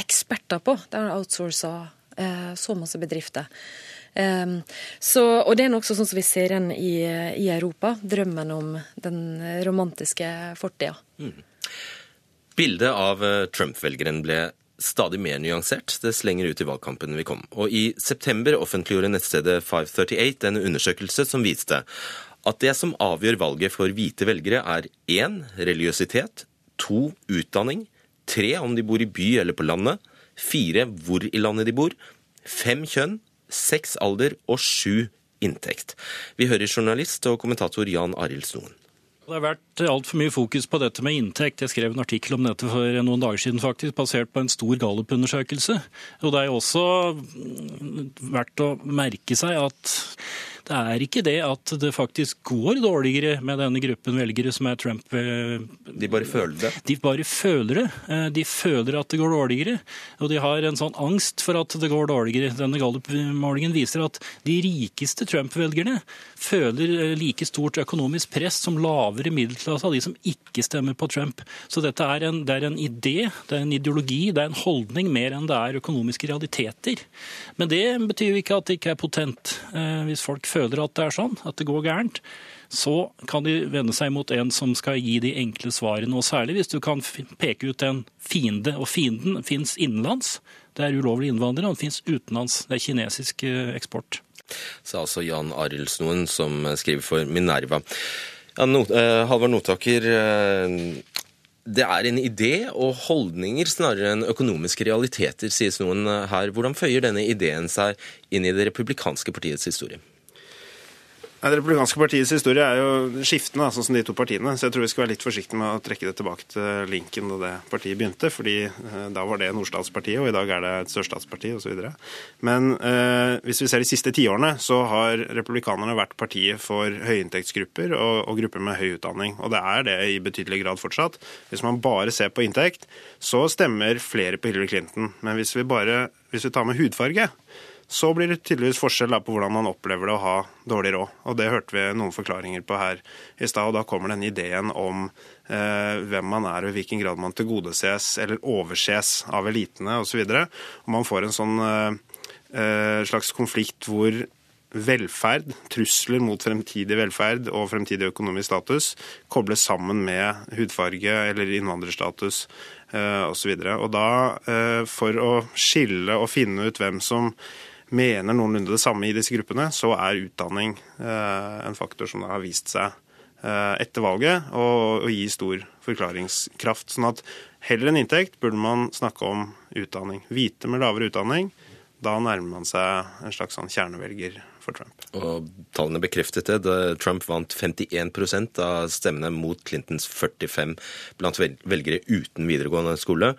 [SPEAKER 4] eksperter på. Det har outsourca Eh, så masse bedrifter. Så, og det er nokså sånn som vi ser igjen i, i, Europa. Drømmen om den romantiske fortida. Mm.
[SPEAKER 1] Bildet av eh, Trump-velgeren ble stadig mer nyansert dess lenger ut i valgkampen vi kom. Og I september offentliggjorde nettstedet 538 en undersøkelse som viste at det som avgjør valget for hvite velgere, er én religiøsitet, to utdanning, tre om de bor i by eller på landet, fire hvor i landet de bor, fem kjønn, seks alder og sju inntekt. Vi hører journalist og kommentator Jan Arild Snoen.
[SPEAKER 16] Det har vært altfor mye fokus på dette med inntekt. Jeg skrev en artikkel om dette for noen dager siden, faktisk, basert på en stor gallupundersøkelse. Og det er jo også verdt å merke seg at Det er ikke det at det faktisk går dårligere med denne gruppen velgere som er Trump. eh,
[SPEAKER 1] De bare føler det?
[SPEAKER 16] De bare føler det. Eh, De føler at det går dårligere, og de har en sånn angst for at det går dårligere. Denne Gallup-målingen viser at de rikeste Trump-velgerne føler eh, like stort økonomisk press som lavere middelklasse av de som ikke stemmer på Trump. Så dette er en, det er en idé, det er en ideologi, det er en holdning mer enn det er økonomiske realiteter. Men det betyr jo ikke at det ikke er potent. Hvis folk føler at det er sånn, at det går gærent, så kan de vende seg mot en som skal gi de enkle svarene. Og særlig hvis du kan peke ut en fiende, og fienden fins innenlands. Det er ulovlige innvandrere, og den fins utenlands. Det er kinesisk eh, eksport.
[SPEAKER 1] Sa altså Jan Arildsnoen, som skriver for Minerva. Ja, no, eh, Halvard Notaker, eh, det er en idé og holdninger snarere enn økonomiske realiteter, sies noen her. Hvordan føyer denne ideen seg inn i det republikanske partiets historie?
[SPEAKER 9] Nei, Det republikanske partiets historie er jo skiftende, sånn som de to partiene. Så jeg tror vi skal være litt forsiktige med å trekke det tilbake til Lincoln da det partiet begynte. fordi eh, da var det nordstatspartiet, og i dag er det et sørstatsparti osv. Men eh, hvis vi ser de siste tiårene, så har republikanerne vært partiet for høyinntektsgrupper og, og grupper med høy utdanning. Og det er det i betydelig grad fortsatt. Hvis man bare ser på inntekt, så stemmer flere på Hillary Clinton. Men hvis vi bare hvis vi tar med hudfarge, så blir det tydeligvis forskjell på hvordan man opplever det å ha dårlig råd. Og Det hørte vi noen forklaringer på her i stad. og Da kommer denne ideen om eh, hvem man er og i hvilken grad man tilgodeses eller overses av elitene osv. Man får en sånn eh, eh, slags konflikt hvor velferd, trusler mot fremtidig velferd og fremtidig økonomisk status kobles sammen med hudfarge eller innvandrerstatus eh, osv. Og da, eh, for å skille og finne ut hvem som mener noenlunde det samme i disse gruppene, så er utdanning eh, en faktor som har vist seg eh, etter valget å gi stor forklaringskraft. Sånn at heller enn inntekt burde man snakke om utdanning. Hvite med lavere utdanning, da nærmer man seg en slags sånn kjernevelger for Trump.
[SPEAKER 1] Og tallene bekreftet det. Trump vant 51% av stemmene mot Clintons 45 blant velgere uten videregående skole.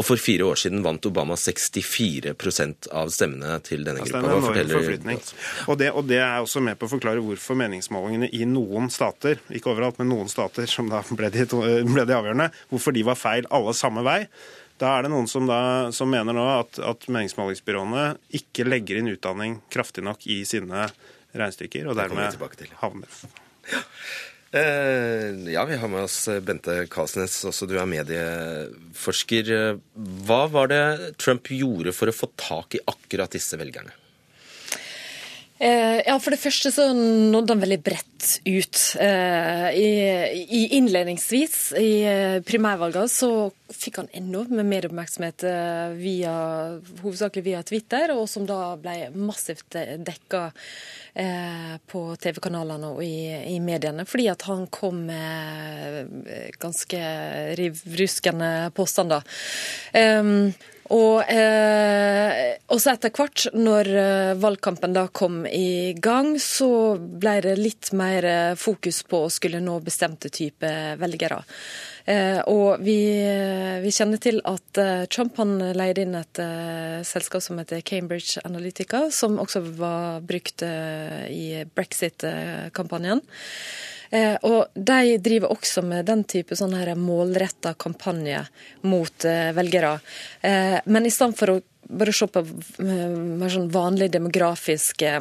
[SPEAKER 1] Og for fire år siden vant Obama 64% av stemmene til denne
[SPEAKER 9] Altså, det er en enorm forflytning. Og det, og det er også med på å forklare hvorfor meningsmålingene i noen stater, ikke overalt, men noen stater som da ble de, ble de avgjørende, hvorfor de var feil alle samme vei. Da er det noen som, da, som mener nå at, at meningsmålingsbyråene ikke legger inn utdanning kraftig nok i sine regnestykker, og dermed havner
[SPEAKER 1] Eh, ja, vi har med oss Bente Kalsnes, også du er medieforsker. Hva var det Trump gjorde for å få tak i akkurat disse velgerne?
[SPEAKER 4] Eh, ja, For det første så nådde han veldig bredt ut. Eh, i, i Innledningsvis i primærvalget så fikk han enorm medieoppmerksomhet eh, via, hovedsakelig via Twitter, og som da ble massivt dekka eh, på TV-kanalene og i, i mediene, fordi at han kom med eh, ganske rivruskende påstander. Um, og, eh, også etter hvert, når eh, valgkampen da kom i gang, så ble det litt mer eh, fokus på å skulle nå bestemte type velgere. Eh, og vi, vi kjenner til at eh, Trump han leide inn et eh, selskap som heter Cambridge Analytica, som også var brukt eh, i brexit-kampanjen. Eh, og De driver også med den type sånn målretta kampanje mot eh, velgere. Eh, men i stedet for å bare se på mer sånn vanlige demografiske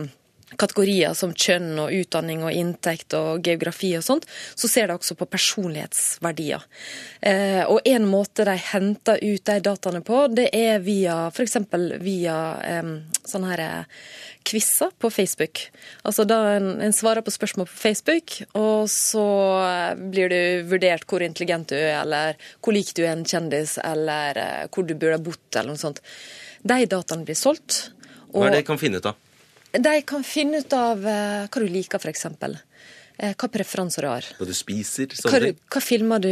[SPEAKER 4] kategorier som kjønn og utdanning og inntekt og geografi og sånt, så ser de også på personlighetsverdier. Eh, og en måte de henter ut de dataene på, det er via f.eks. via eh, sånne her quizer på Facebook. Altså da en, en svarer på spørsmål på Facebook, og så blir du vurdert hvor intelligent du er, eller hvor lik du er en kjendis, eller eh, hvor du burde ha bodd, eller noe sånt. De dataene blir solgt.
[SPEAKER 1] Hva er det de kan finne ut av?
[SPEAKER 4] De kan finne ut av eh, hva du liker, f.eks. Eh, hva preferanser du har.
[SPEAKER 1] Hva du spiser?
[SPEAKER 4] Hva, du, hva filmer du,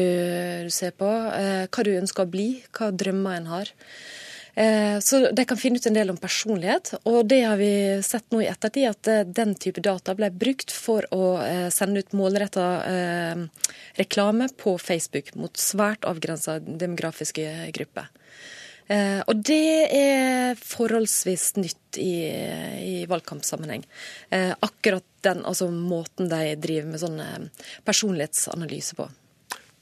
[SPEAKER 4] du ser på, eh, hva du ønsker å bli, hva drømmer en har. Eh, Så de kan finne ut en del om personlighet, og det har vi sett nå i ettertid, at eh, den type data ble brukt for å eh, sende ut målretta reklame på Facebook mot svært avgrensa demografiske grupper. Eh, og det er forholdsvis nytt i, i valgkampsammenheng. Eh, akkurat den altså, måten de driver med sånn personlighetsanalyse på.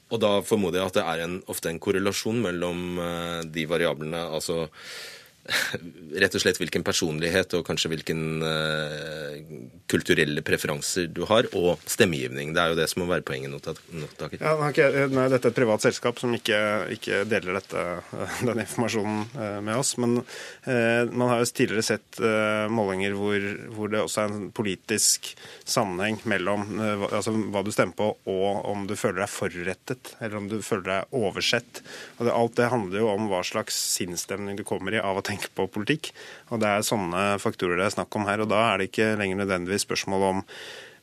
[SPEAKER 1] Og da formoder jeg at det er en, ofte en korrelasjon mellom eh, de variablene, altså rett og slett hvilken personlighet og kanskje hvilken uh, kulturelle preferanser du har, og stemmegivning. Det er jo det som må være poenget. Notaker.
[SPEAKER 9] Ja, okay. Nå er et privat selskap som ikke, ikke deler dette, den informasjonen uh, med oss. Men uh, man har jo tidligere sett målinger hvor, hvor, det også er en politisk sammenheng mellom altså, hva du stemmer på, og om du føler deg forrettet, eller om du føler deg oversett. Og det, alt det handler jo om hva slags sinnsstemning du kommer i av å tenke tenke på politikk. Og Det er sånne faktorer det er snakk om her. og Da er det ikke lenger nødvendigvis spørsmål om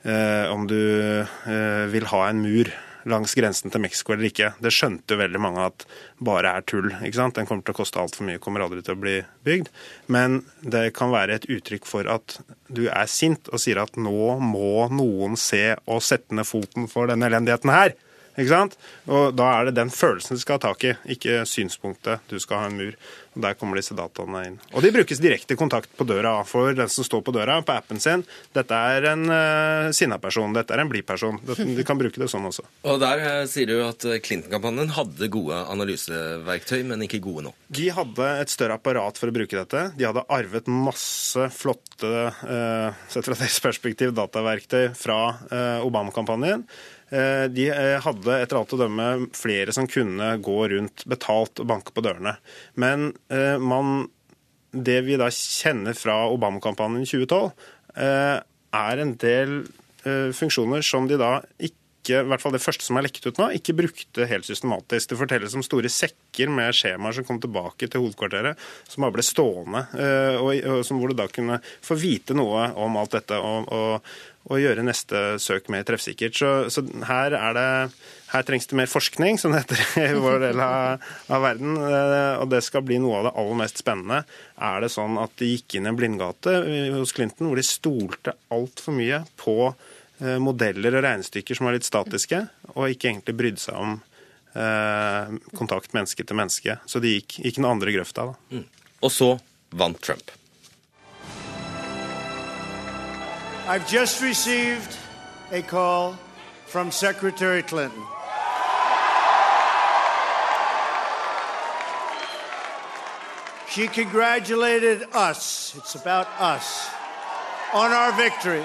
[SPEAKER 9] eh, om du eh, vil ha en mur langs grensen til Mexico eller ikke. Det skjønte jo veldig mange at bare er tull. ikke sant? Den kommer til å koste altfor mye, kommer aldri til å bli bygd. Men det kan være et uttrykk for at du er sint og sier at nå må noen se og sette ned foten for denne elendigheten her. Ikke sant? Og Da er det den følelsen du skal ha tak i, ikke synspunktet du skal ha en mur. Der kommer disse dataene inn. Og de brukes direkte kontakt på døra for den som står på døra på appen sin. Dette er en uh, sinna person, dette er en blid person. De kan bruke det sånn også.
[SPEAKER 1] Og Der uh, sier du at eh, Clinton-kampanjen hadde gode analyseverktøy, men ikke gode nok.
[SPEAKER 9] De hadde et større apparat for å bruke dette. De hadde arvet masse flotte, uh, sett fra deres perspektiv, dataverktøy fra uh, Obama-kampanjen. Eh, de eh, hadde etter alt å dømme flere som kunne gå rundt betalt og banke på dørene. Men eh, man, det vi da kjenner fra Obama-kampanjen 2012, er en del funksjoner som de da ikke ikke, i hvert fall det første som er lekket ut nå, ikke brukte helt systematisk. Det fortelles om store sekker med skjemaer som kom tilbake til hovedkvarteret, som bare ble stående, og, og, hvor du da kunne få vite noe om alt dette. og, og og gjøre neste søk mer treffsikkert. Så, så her, det, her, trengs det mer forskning, som det heter i vår del av, av, verden. Eh, og det skal bli noe av det aller mest spennende. Er det sånn at de gikk inn i en blindgate hos Clinton hvor de stolte altfor mye på eh, modeller og regnestykker som var litt statiske, og ikke egentlig brydde seg om eh, kontakt menneske til menneske. Så de gikk, gikk den andre grøfta. Da.
[SPEAKER 1] Mm. Og så vant Trump.
[SPEAKER 2] I've just received a call from Secretary Clinton. She congratulated us, it's about us, on our victory.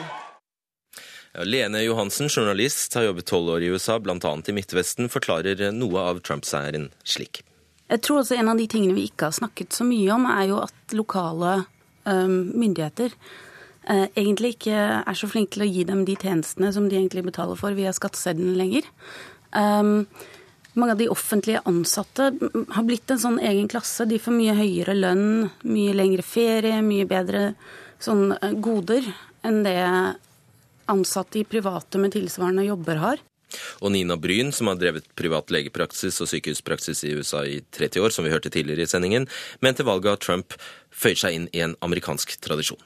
[SPEAKER 1] Lene Johansen, journalist, har jobbet tolv år i USA, bl.a. i Midtvesten, forklarer noe av Trump-seieren slik.
[SPEAKER 17] Jeg tror også En av de tingene vi ikke har snakket så mye om, er jo at lokale myndigheter Eh, egentlig ikke er så flinke til å gi dem de tjenestene som de egentlig betaler for via skatteseddelen lenger. Um, mange av de offentlige ansatte har blitt en sånn egen klasse. De får mye høyere lønn, mye lengre ferie, mye bedre sånn eh, goder enn det ansatte i private med tilsvarende jobber har.
[SPEAKER 1] Og Nina Bryn, som har drevet privat legepraksis og sykehuspraksis i USA i 30 år, som vi hørte tidligere i sendingen, mente valget av Trump føyer seg inn i en amerikansk tradisjon.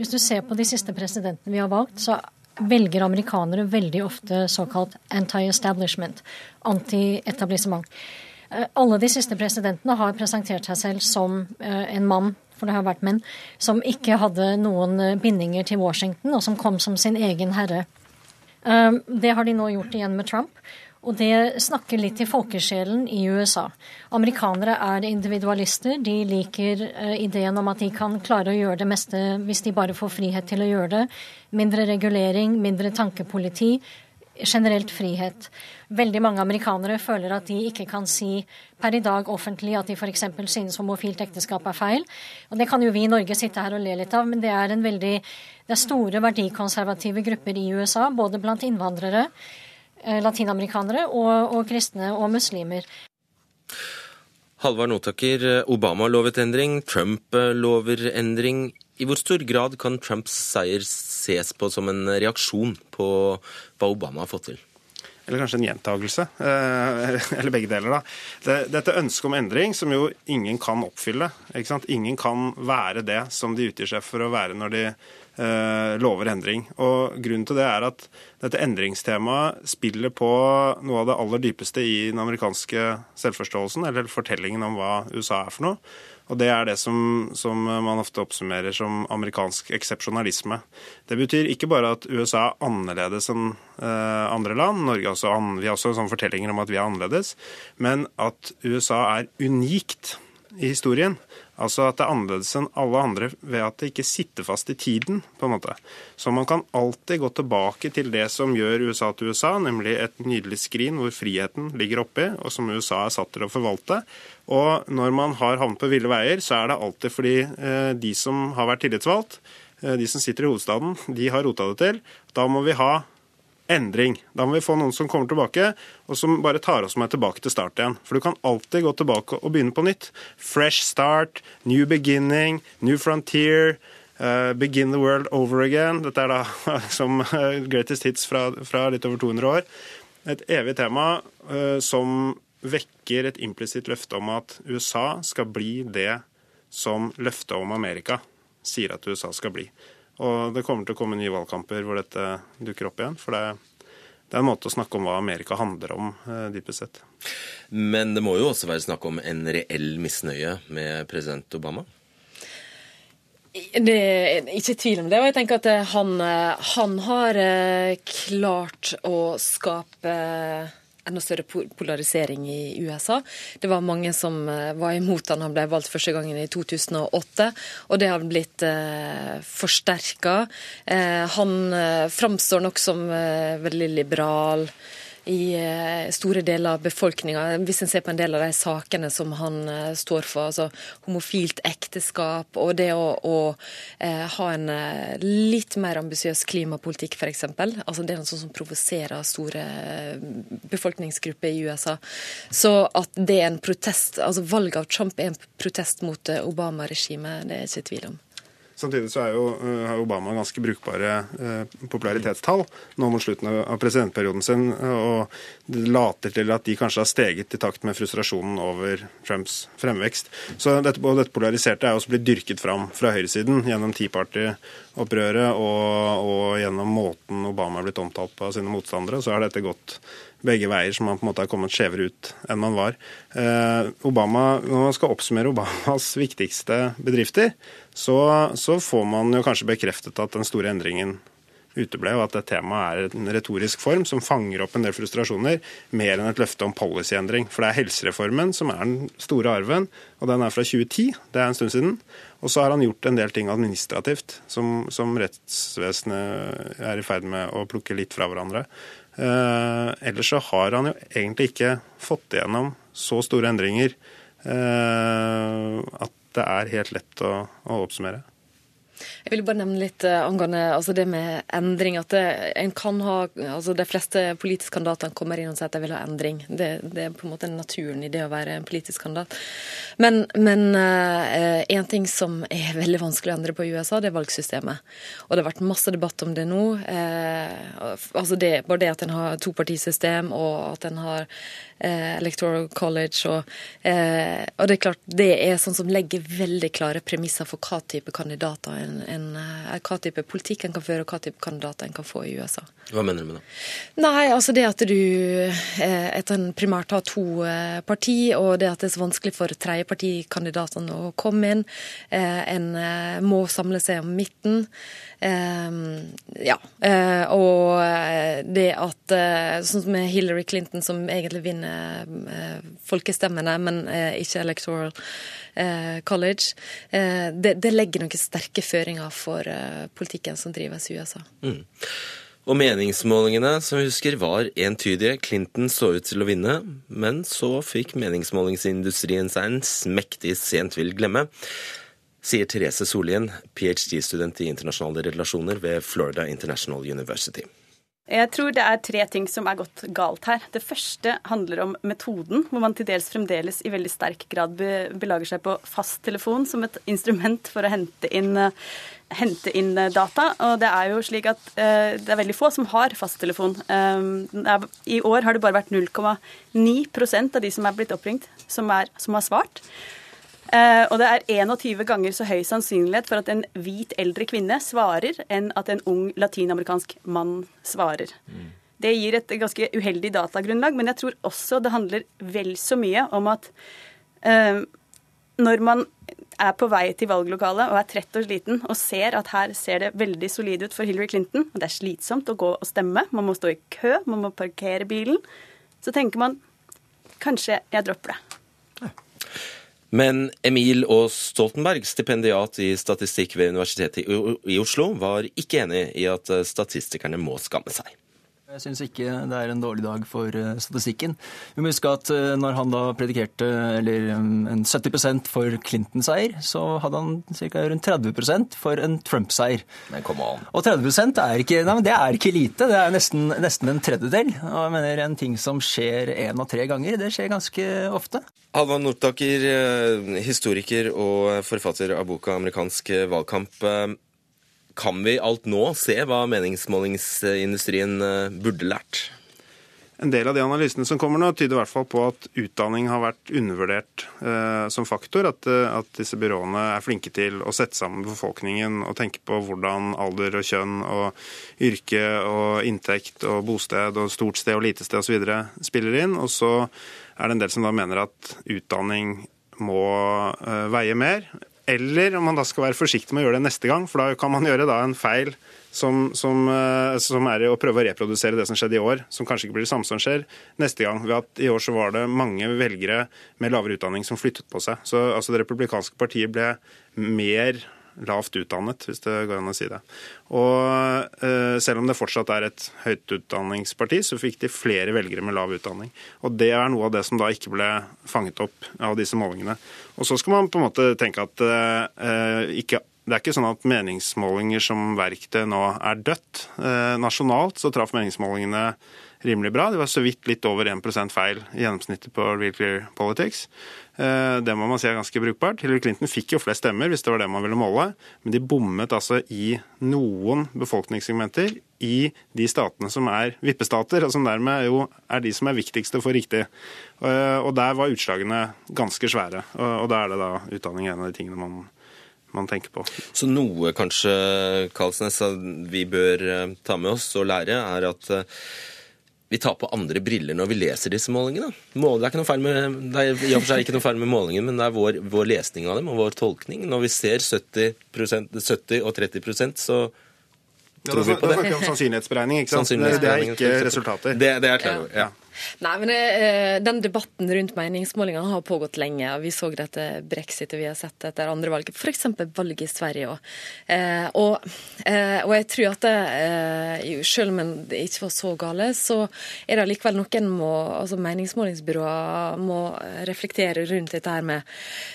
[SPEAKER 13] Hvis du ser på de siste presidentene vi har valgt, så velger amerikanere veldig ofte såkalt anti-establishment, anti-etablissement. Eh, alle de siste presidentene har presentert seg selv som eh, en mann, for det har vært menn, som ikke hadde noen eh, bindinger til Washington, og som kom som sin egen herre. Det har de nå gjort igjen med Trump. Og det snakker litt til folkesjelen i USA. Amerikanere er individualister. De liker uh, ideen om at de kan klare å gjøre det meste hvis de bare får frihet til å gjøre det. Mindre regulering, mindre tankepoliti. Generelt frihet. Veldig mange amerikanere føler at de ikke kan si per i dag offentlig at de f.eks. synes homofilt ekteskap er feil. Og det kan jo vi i Norge sitte her og le litt av, men det er veldig det er store verdikonservative grupper i USA, både blant innvandrere Eh, latinamerikanere og, og kristne og muslimer.
[SPEAKER 1] Halvard Notaker, Obama lovet endring, Trump lover endring. I hvor stor grad kan Trumps seier ses på som en reaksjon på hva Obama har fått til?
[SPEAKER 9] eller kanskje en gjentagelse, eh, eller begge deler. da. Dette ønsket om endring som jo ingen kan oppfylle. ikke sant? Ingen kan være det som de utgir seg for å være når de eh, lover endring. Og Grunnen til det er at dette endringstemaet spiller på noe av det aller dypeste i den amerikanske selvforståelsen, eller fortellingen om hva USA er for noe. Og Det er det som, som, man ofte oppsummerer som amerikansk eksepsjonalisme. Det betyr ikke bare at USA er annerledes enn eh, andre land, Norge også, vi har også sånne fortellinger om at vi er annerledes, men at USA er unikt i historien. Altså at det er annerledes enn alle andre ved at det ikke sitter fast i tiden. på en måte. Så man kan alltid gå tilbake til det som gjør USA til USA, nemlig et nydelig skrin hvor friheten ligger oppi, og som USA er satt til å forvalte. Og når man har havnet på ville veier, så er det alltid fordi eh, de som har vært tillitsvalgt, eh, de som sitter i hovedstaden, de har rota det til. Da må vi ha endring. Da må vi få noen som kommer tilbake, og som bare tar oss med tilbake til start igjen. For du kan alltid gå tilbake og begynne på nytt. Fresh start, new beginning, new frontier. Uh, begin the world over again. Dette er da som greatest hits fra, fra litt over 200 år. Et evig tema uh, som vekker et implisitt løfte om at USA skal bli det som løftet om Amerika sier at USA skal bli. Og det kommer til å komme nye valgkamper hvor dette dukker opp igjen. For det, det er en måte å snakke om hva Amerika handler om, eh, dypest sett.
[SPEAKER 1] Men det må jo også være snakk om en reell misnøye med president Obama?
[SPEAKER 4] Det er ikke tvil om det. Og jeg tenker at han, eh, han har eh, klart å skape enda større polarisering i USA. Det var mange som eh, var imot han han ble valgt første gangen i 2008, og det har blitt eh, forsterka. Eh, han eh, framstår nok som eh, veldig liberal i eh, store deler av befolkninga. Hvis en ser på en del av de sakene som han eh, står for, altså homofilt ekteskap og det å, å eh, ha en litt mer ambisiøs klimapolitikk, f.eks. Altså det er noe som provoserer store befolkningsgrupper i USA. Så at det er en protest, altså valget av Trump er en protest mot Obama-regimet, det er ikke tvil om.
[SPEAKER 9] Samtidig så jo, eh, har Obama ganske brukbare eh, popularitetstall nå mot slutten av presidentperioden sin, og det later til at de kanskje har steget i takt med frustrasjonen over Trumps fremvekst. Så dette, og dette polariserte er også blitt dyrket fram fra høyresiden gjennom Tea Party-opprøret og, og, gjennom måten Obama er blitt omtalt på av sine motstandere. Så har dette gått begge veier, så man på en måte har kommet skjevere ut enn man var. Eh, Obama, Når man skal oppsummere Obamas viktigste bedrifter, så, så, får man jo kanskje bekreftet at den store endringen uteble, og at det temaet er en retorisk form som fanger opp en del frustrasjoner, mer enn et løfte om policyendring. For det er helsereformen som er den store arven, og den er fra 2010. Det er en stund siden. Og så har han gjort en del ting administrativt som, som rettsvesenet er i ferd med å plukke litt fra hverandre. Eh, ellers så har han jo egentlig ikke fått igjennom så store endringer eh, at det er helt lett å, å oppsummere.
[SPEAKER 4] Jeg vil bare nevne litt uh, angående altså det med endring. At det, en kan ha, altså De fleste politiske kandidater kommer inn og sier at de vil ha endring. Det, det, er på en måte naturen i det å være en politisk kandidat. Men, men uh, en ting som er veldig vanskelig å endre på i USA, det er valgsystemet. Og det har vært masse debatt om det nå. Uh, altså det, bare det at en har topartisystem, og at en har Electoral College. Og, og, det er klart, det er sånn som legger veldig klare premisser for hva type kandidater en en, eh, hva type politikk en kan føre, og hva type kandidater en kan få i USA.
[SPEAKER 1] Hva mener du med det?
[SPEAKER 4] Nei, altså det at du eh, etter en primært har to eh, parti, og det at det er så vanskelig for tredjepartikandidatene å komme inn. En må samle seg om midten. Ja. Og det at Sånn som med Hillary Clinton, som egentlig vinner folkestemmene, men ikke electoral Eh, college. Eh, det, det, legger noen sterke føringer for eh, politikken som drives i USA. Mm.
[SPEAKER 1] Og meningsmålingene som vi husker, var entydige. Clinton så ut til å vinne, men så fikk meningsmålingsindustrien seg en smektig sent vil glemme. Sier Therese Solien, ph.d.-student i internasjonale relasjoner ved Florida International University.
[SPEAKER 18] Jeg tror det er tre ting som er gått galt her. Det første handler om metoden, hvor man til dels fremdeles i veldig sterk grad belager seg på fasttelefon som et instrument for å hente inn, hente inn data. Og det er jo slik at uh, det er veldig få som har fasttelefon. Um, er, I år har det bare vært 0,9% av de som er blitt oppringt, som, er, som har svart. Uh, og det er 21 ganger så høy sannsynlighet for at en hvit eldre kvinne svarer, enn at en ung latinamerikansk mann svarer. Mm. Det gir et ganske uheldig datagrunnlag, men jeg tror også det handler vel så mye om at uh, når man er på vei til valglokalet og er trett og sliten og ser at her ser det veldig solid ut for Hillary Clinton, og det er slitsomt å gå og stemme, man må stå i kø, man må parkere bilen, så tenker man kanskje jeg dropper det.
[SPEAKER 1] Men Emil Aas Stoltenberg, stipendiat i statistikk ved Universitetet i Oslo, var ikke enig i at statistikerne må skamme seg.
[SPEAKER 19] Jeg syns ikke det er en dårlig dag for eh, statistikken. Vi må huske at eh, når han da predikerte eller en 70% for Clinton-seier, så hadde han ca. rundt 30% for en Trump-seier.
[SPEAKER 1] Men kom an.
[SPEAKER 19] Og 30% er ikke, nei, det er ikke lite. Det er nesten, nesten en tredjedel. Og jeg mener En ting som skjer én av tre ganger, det skjer ganske ofte.
[SPEAKER 1] Halvard Nordtaker, eh, historiker og forfatter av boka 'Amerikansk valgkamp'. Kan vi alt nå se hva meningsmålingsindustrien eh, burde lært?
[SPEAKER 9] En del av de analysene som kommer nå, tyder i hvert fall på at utdanning har vært undervurdert eh, som faktor. At, eh, at, disse byråene er flinke til å sette sammen befolkningen og tenke på hvordan alder og kjønn og yrke og inntekt og bosted og stort sted og lite sted osv. spiller inn. Og så er det en del som da mener at utdanning må eh, veie mer. Eller om man da skal være forsiktig med å gjøre det neste gang, for da kan man gjøre en feil som, som, eh, som, er å prøve å reprodusere det som skjedde i år, som kanskje ikke blir det samme som skjer neste gang. ved at I år så var det mange velgere med lavere utdanning som flyttet på seg. Så altså, Det republikanske partiet ble mer lavt utdannet, hvis det går an å si det. Og eh, selv om det fortsatt er et høyt utdanningsparti, så fikk de flere velgere med lav utdanning. Og det er noe av det som da ikke ble fanget opp av disse målingene. Og så skal man på en måte tenke at eh, ikke det er ikke sånn at meningsmålinger som verktøy nå er dødt. Eh, nasjonalt så traff meningsmålingene rimelig bra. Det var så vidt litt over 1% feil i gjennomsnittet på Real Clear Politics. Eh, det må man si er ganske brukbart. Hillary Clinton fikk jo flest stemmer, hvis det var det man ville måle, men de bommet altså i noen befolkningssegmenter i de statene som er vippestater, og som dermed jo er de som er viktigst å få riktig. Eh, og der var utslagene ganske svære, og da er det da utdanning en av de tingene man man tenker på.
[SPEAKER 1] Så noe kanskje, Karlsnes, vi bør eh, ta med oss og lære, er at vi tar på andre briller når vi leser disse målingene. Det er, med, det er i og for seg ikke noe feil med målingen, men det er vår, vår lesning av dem og vår tolkning. Når vi ser 70%, 70 og 30% så
[SPEAKER 9] tror ja, vi på det. Da snakker vi om sannsynlighetsberegning, ikke sant? Det er ikke resultater.
[SPEAKER 1] Det, det er klart, ja. ja.
[SPEAKER 4] Nei, men eh, Den debatten rundt meningsmålingene har pågått lenge. Vi så det etter brexit, og vi har sett det etter andre valg. F.eks. valget i Sverige òg. Eh, og, eh, og, jeg tror at det, eh, selv om det ikke var så gale, så er det likevel noen må, altså meningsmålingsbyråer må reflektere rundt dette her med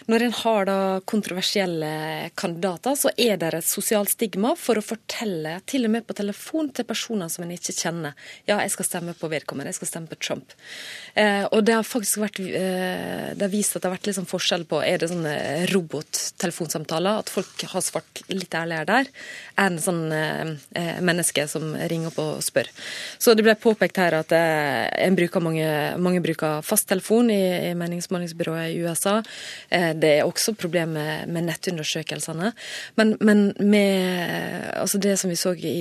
[SPEAKER 4] Når en har da kontroversielle kandidater, så er det et sosialt stigma for å fortelle, til og med på telefon, til personer som en ikke kjenner. Ja, jeg skal stemme på vedkommende. jeg skal stemme på Trump. Eh, og det har faktisk vært eh, det har vist at det har vært liksom forskjell på er det sånne robottelefonsamtaler, at folk har svart litt ærligere der, enn sånn eh, menneske som ringer opp og spør. Så det ble påpekt her at eh, en bruker mange, mange bruker fasttelefon i, i meningsmålingsbyrået i USA. Eh, det er også problem med, med nettundersøkelsene. Men, men med altså det som vi så i,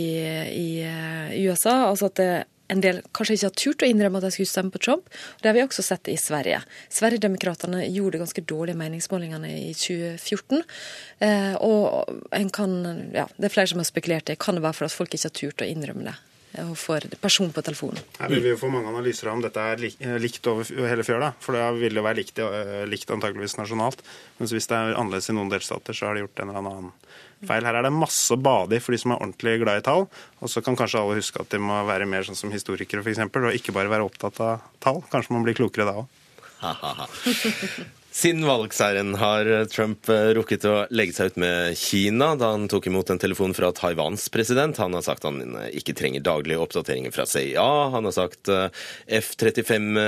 [SPEAKER 4] i USA, altså at det en del kanskje ikke har turt å innrømme at de skulle stemme på Trump. Det har vi også sett i Sverige. Sverigedemokraterna gjorde ganske dårlige meningsmålingene i 2014. Eh, og kan, ja, det er flere som har spekulert i kan det være for at folk ikke har turt å innrømme det. Og får person på telefonen.
[SPEAKER 9] Her vil vi jo få mange analyser om dette er eh, likt over hele fjøla. For det vil jo være likt, eh, likt antakeligvis nasjonalt. Mens hvis det er annerledes i noen delstater, så har de gjort en eller annen feil. Her er det masse å bade i for de som er ordentlig glad i tall. Og så kan kanskje alle huske at de må være mer sånn som historikere f.eks., og ikke bare være opptatt av tall. Kanskje man blir klokere da òg.
[SPEAKER 1] Siden valgseieren har Trump eh, rukket å legge seg ut med Kina da han tok imot en telefon fra Taiwans president. Han har sagt han eh, ikke trenger daglige oppdateringer fra CIA. Han har sagt eh, F-35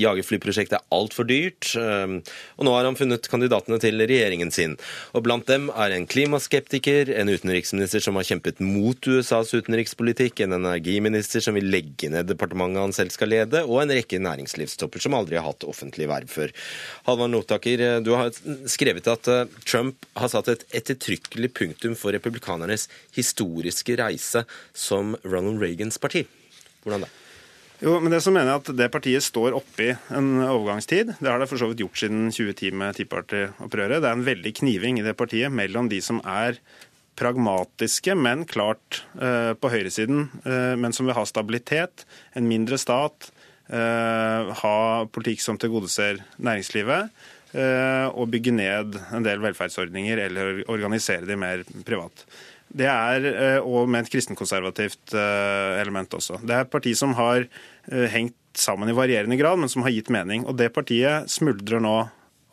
[SPEAKER 1] jagerflyprosjektet er altfor dyrt. Og nå har han funnet kandidatene til regjeringen sin. Og blant dem er en klimaskeptiker, en utenriksminister som har kjempet mot USAs utenrikspolitikk, en energiminister som vil legge ned departementet han selv skal lede, og en rekke næringslivstopper som aldri har hatt offentlig verv før. Halvard Notaker, eh, du har skrevet at eh, Trump har satt et ettertrykkelig punktum for republikanernes historiske reise som Ronald Reagans parti. Hvordan da?
[SPEAKER 9] Jo, men det som mener jeg at det partiet står oppi en overgangstid. Det har det for så vidt gjort siden 2010 med Tea Party-opprøret. Det er en veldig kniving i det partiet mellom de som er pragmatiske, men klart eh, på høyresiden, eh, men som vil ha stabilitet, en mindre stat, Eh, ha politikk som tilgodeser næringslivet, og bygge ned en del velferdsordninger eller organisere de mer privat. Det er, eh, Og med et kristenkonservativt element også. Det er et parti som har hengt sammen i varierende grad, men som har gitt mening. Og det partiet smuldrer nå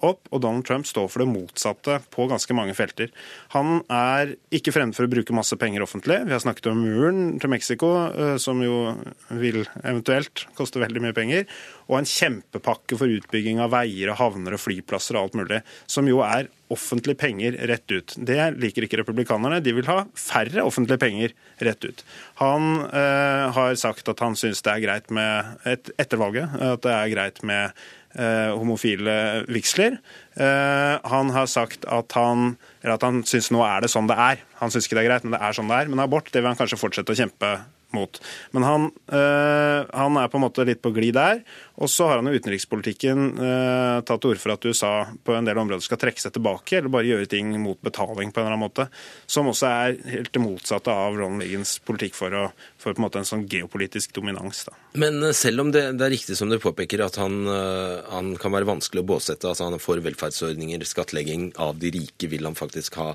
[SPEAKER 9] opp, og Donald Trump står for det motsatte på ganske mange felter. Han er ikke fremmed for å bruke masse penger offentlig. Vi har snakket om muren til Mexico, eh, som jo vil eventuelt koste veldig mye penger. Og en kjempepakke for utbygging av veier og havner og flyplasser og alt mulig. Som jo er offentlige penger rett ut. Det liker ikke republikanerne. De vil ha færre offentlige penger rett ut. Han øh, har sagt at han syns det er greit med et, etter valget, at det er greit med homofile vigsler. Eh, han har sagt at han, eller at han syns nå er det sånn det er. Han syns ikke det er greit, men det er sånn det er. Men abort det vil han kanskje fortsette å kjempe mot. Men han, øh, han, er på en måte litt på glid der. Og så har han i utenrikspolitikken eh, tatt til orde for at USA på en del områder skal trekke seg tilbake, eller bare gjøre ting mot betaling på en eller annen måte. Som også er helt det motsatte av Ronald Reagans politikk for, å, for på en en sånn geopolitisk dominans. Da.
[SPEAKER 1] Men eh, selv om det, det, er riktig som du påpeker at han, han, kan være vanskelig å båsette, altså han er for velferdsordninger, skattlegging av de rike vil han faktisk ha,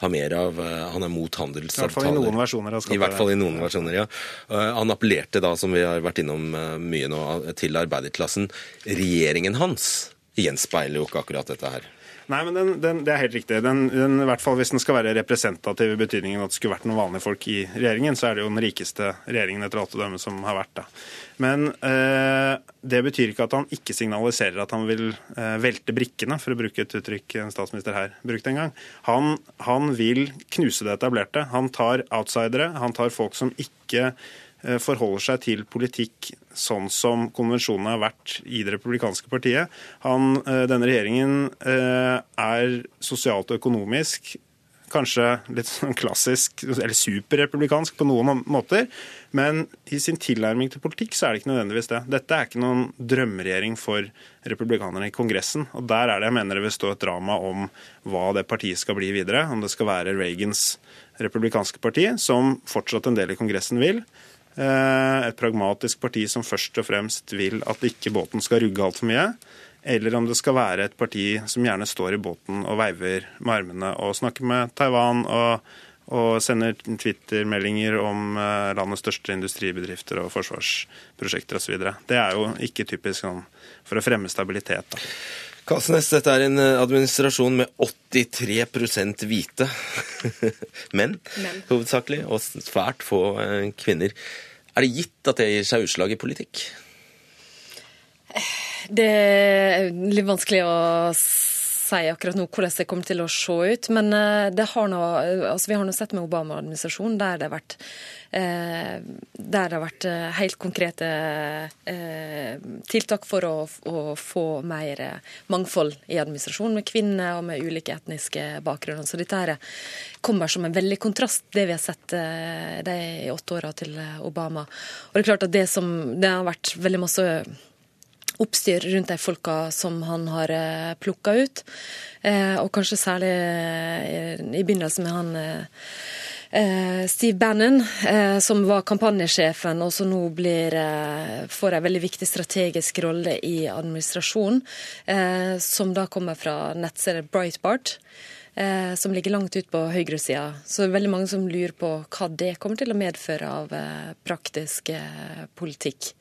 [SPEAKER 1] ha mer av. Han er mot handelsavtaler. I hvert fall
[SPEAKER 9] i noen versjoner.
[SPEAKER 1] I hvert fall i noen versjoner, ja. Eh, han appellerte da, som vi har vært innom eh, mye nå, til arbeiderklassen. Regjeringen hans gjenspeiler jo ikke akkurat dette her.
[SPEAKER 9] Nei, men den, den, Det er helt riktig. Den, den, i hvert fall Hvis den skal være representativ i betydningen at det skulle vært noen vanlige folk i regjeringen, så er det jo den rikeste regjeringen etter alt å dømme som har vært da. Men eh, det betyr ikke at han ikke signaliserer at han vil eh, velte brikkene, for å bruke et uttrykk en statsminister her brukte en gang. Han, han vil knuse det etablerte. Han tar outsidere, han tar folk som ikke forholder seg til politikk sånn som konvensjonene har vært i det republikanske partiet. Han, eh, denne regjeringen eh, er sosialt og økonomisk kanskje litt sånn klassisk, eller superrepublikansk på noen måter. Men i sin tilnærming til politikk så er det ikke nødvendigvis det. Dette er ikke noen drømmeregjering for republikanerne i Kongressen. Og der er det jeg mener det vil stå et drama om hva det partiet skal bli videre. Om det skal være Reagans republikanske parti, som fortsatt en del i Kongressen vil, Eh, et pragmatisk parti som først og fremst vil at ikke båten skal rugge altfor mye. Eller om det skal være et parti som gjerne står i båten og veiver med armene og snakker med Taiwan og, og sender Twitter-meldinger om eh, landets største industribedrifter og forsvarsprosjekter osv. Det er jo ikke typisk sånn for å fremme stabilitet. da.
[SPEAKER 1] Kalsnes, dette er en eh, administrasjon med 83 hvite menn, Men. hovedsakelig, og svært få kvinner. Er det gitt at det gir seg utslag i politikk?
[SPEAKER 4] Det er litt vanskelig å si akkurat nå hvordan det kommer til å se ut. Men eh, det har noe, altså vi har nå sett med Obama-administrasjonen der det har vært eh, der det har vært eh, helt konkrete tiltak for å, å, få mer mangfold i administrasjonen, med kvinner og med ulike etniske bakgrunner. Så dette her kommer som en veldig kontrast, det vi har sett de åtte åra til Obama. Og Det er klart at det, som, det har vært veldig masse oppstyr rundt de folka som han har eh, plukka ut. Eh, og kanskje særlig eh, i begynnelsen med han Steve Bannon, som var kampanjesjefen, og som nå blir, får en veldig viktig strategisk rolle i administrasjonen. Som da kommer fra nettstedet Breitbart som ligger langt ut på høyresida. Så det er veldig mange som lurer på hva det kommer til å medføre av praktisk politikk.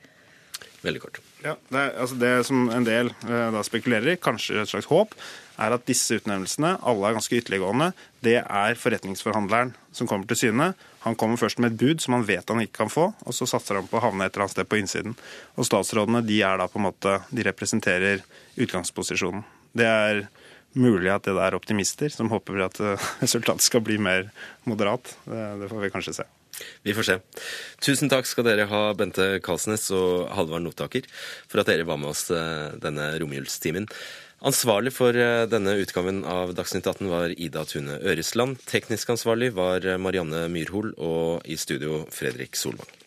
[SPEAKER 1] Veldig kort.
[SPEAKER 9] Ja, det, er, altså det som en del eh, da spekulerer i, kanskje et slags håp, er at disse utnevnelsene, alle er ganske ytterliggående, det er forretningsforhandleren som kommer til syne. Han kommer først med et bud som han vet han ikke kan få, og så satser han på å havne et eller annet sted på innsiden. Og statsrådene de er da på en måte, de representerer utgangsposisjonen. Det er mulig at det er optimister som håper at eh, resultatet skal bli mer moderat. Det, det får vi kanskje se.
[SPEAKER 1] Vi får se. Tusen takk skal dere ha, Bente Kalsnes og Halvard Notaker, for at dere var med oss eh, denne romjulstimen. Ansvarlig for eh, denne utgaven av Dagsnytt 18 var Ida Tune Øresland. Teknisk ansvarlig var Marianne Myrhol, og i studio Fredrik Solvang.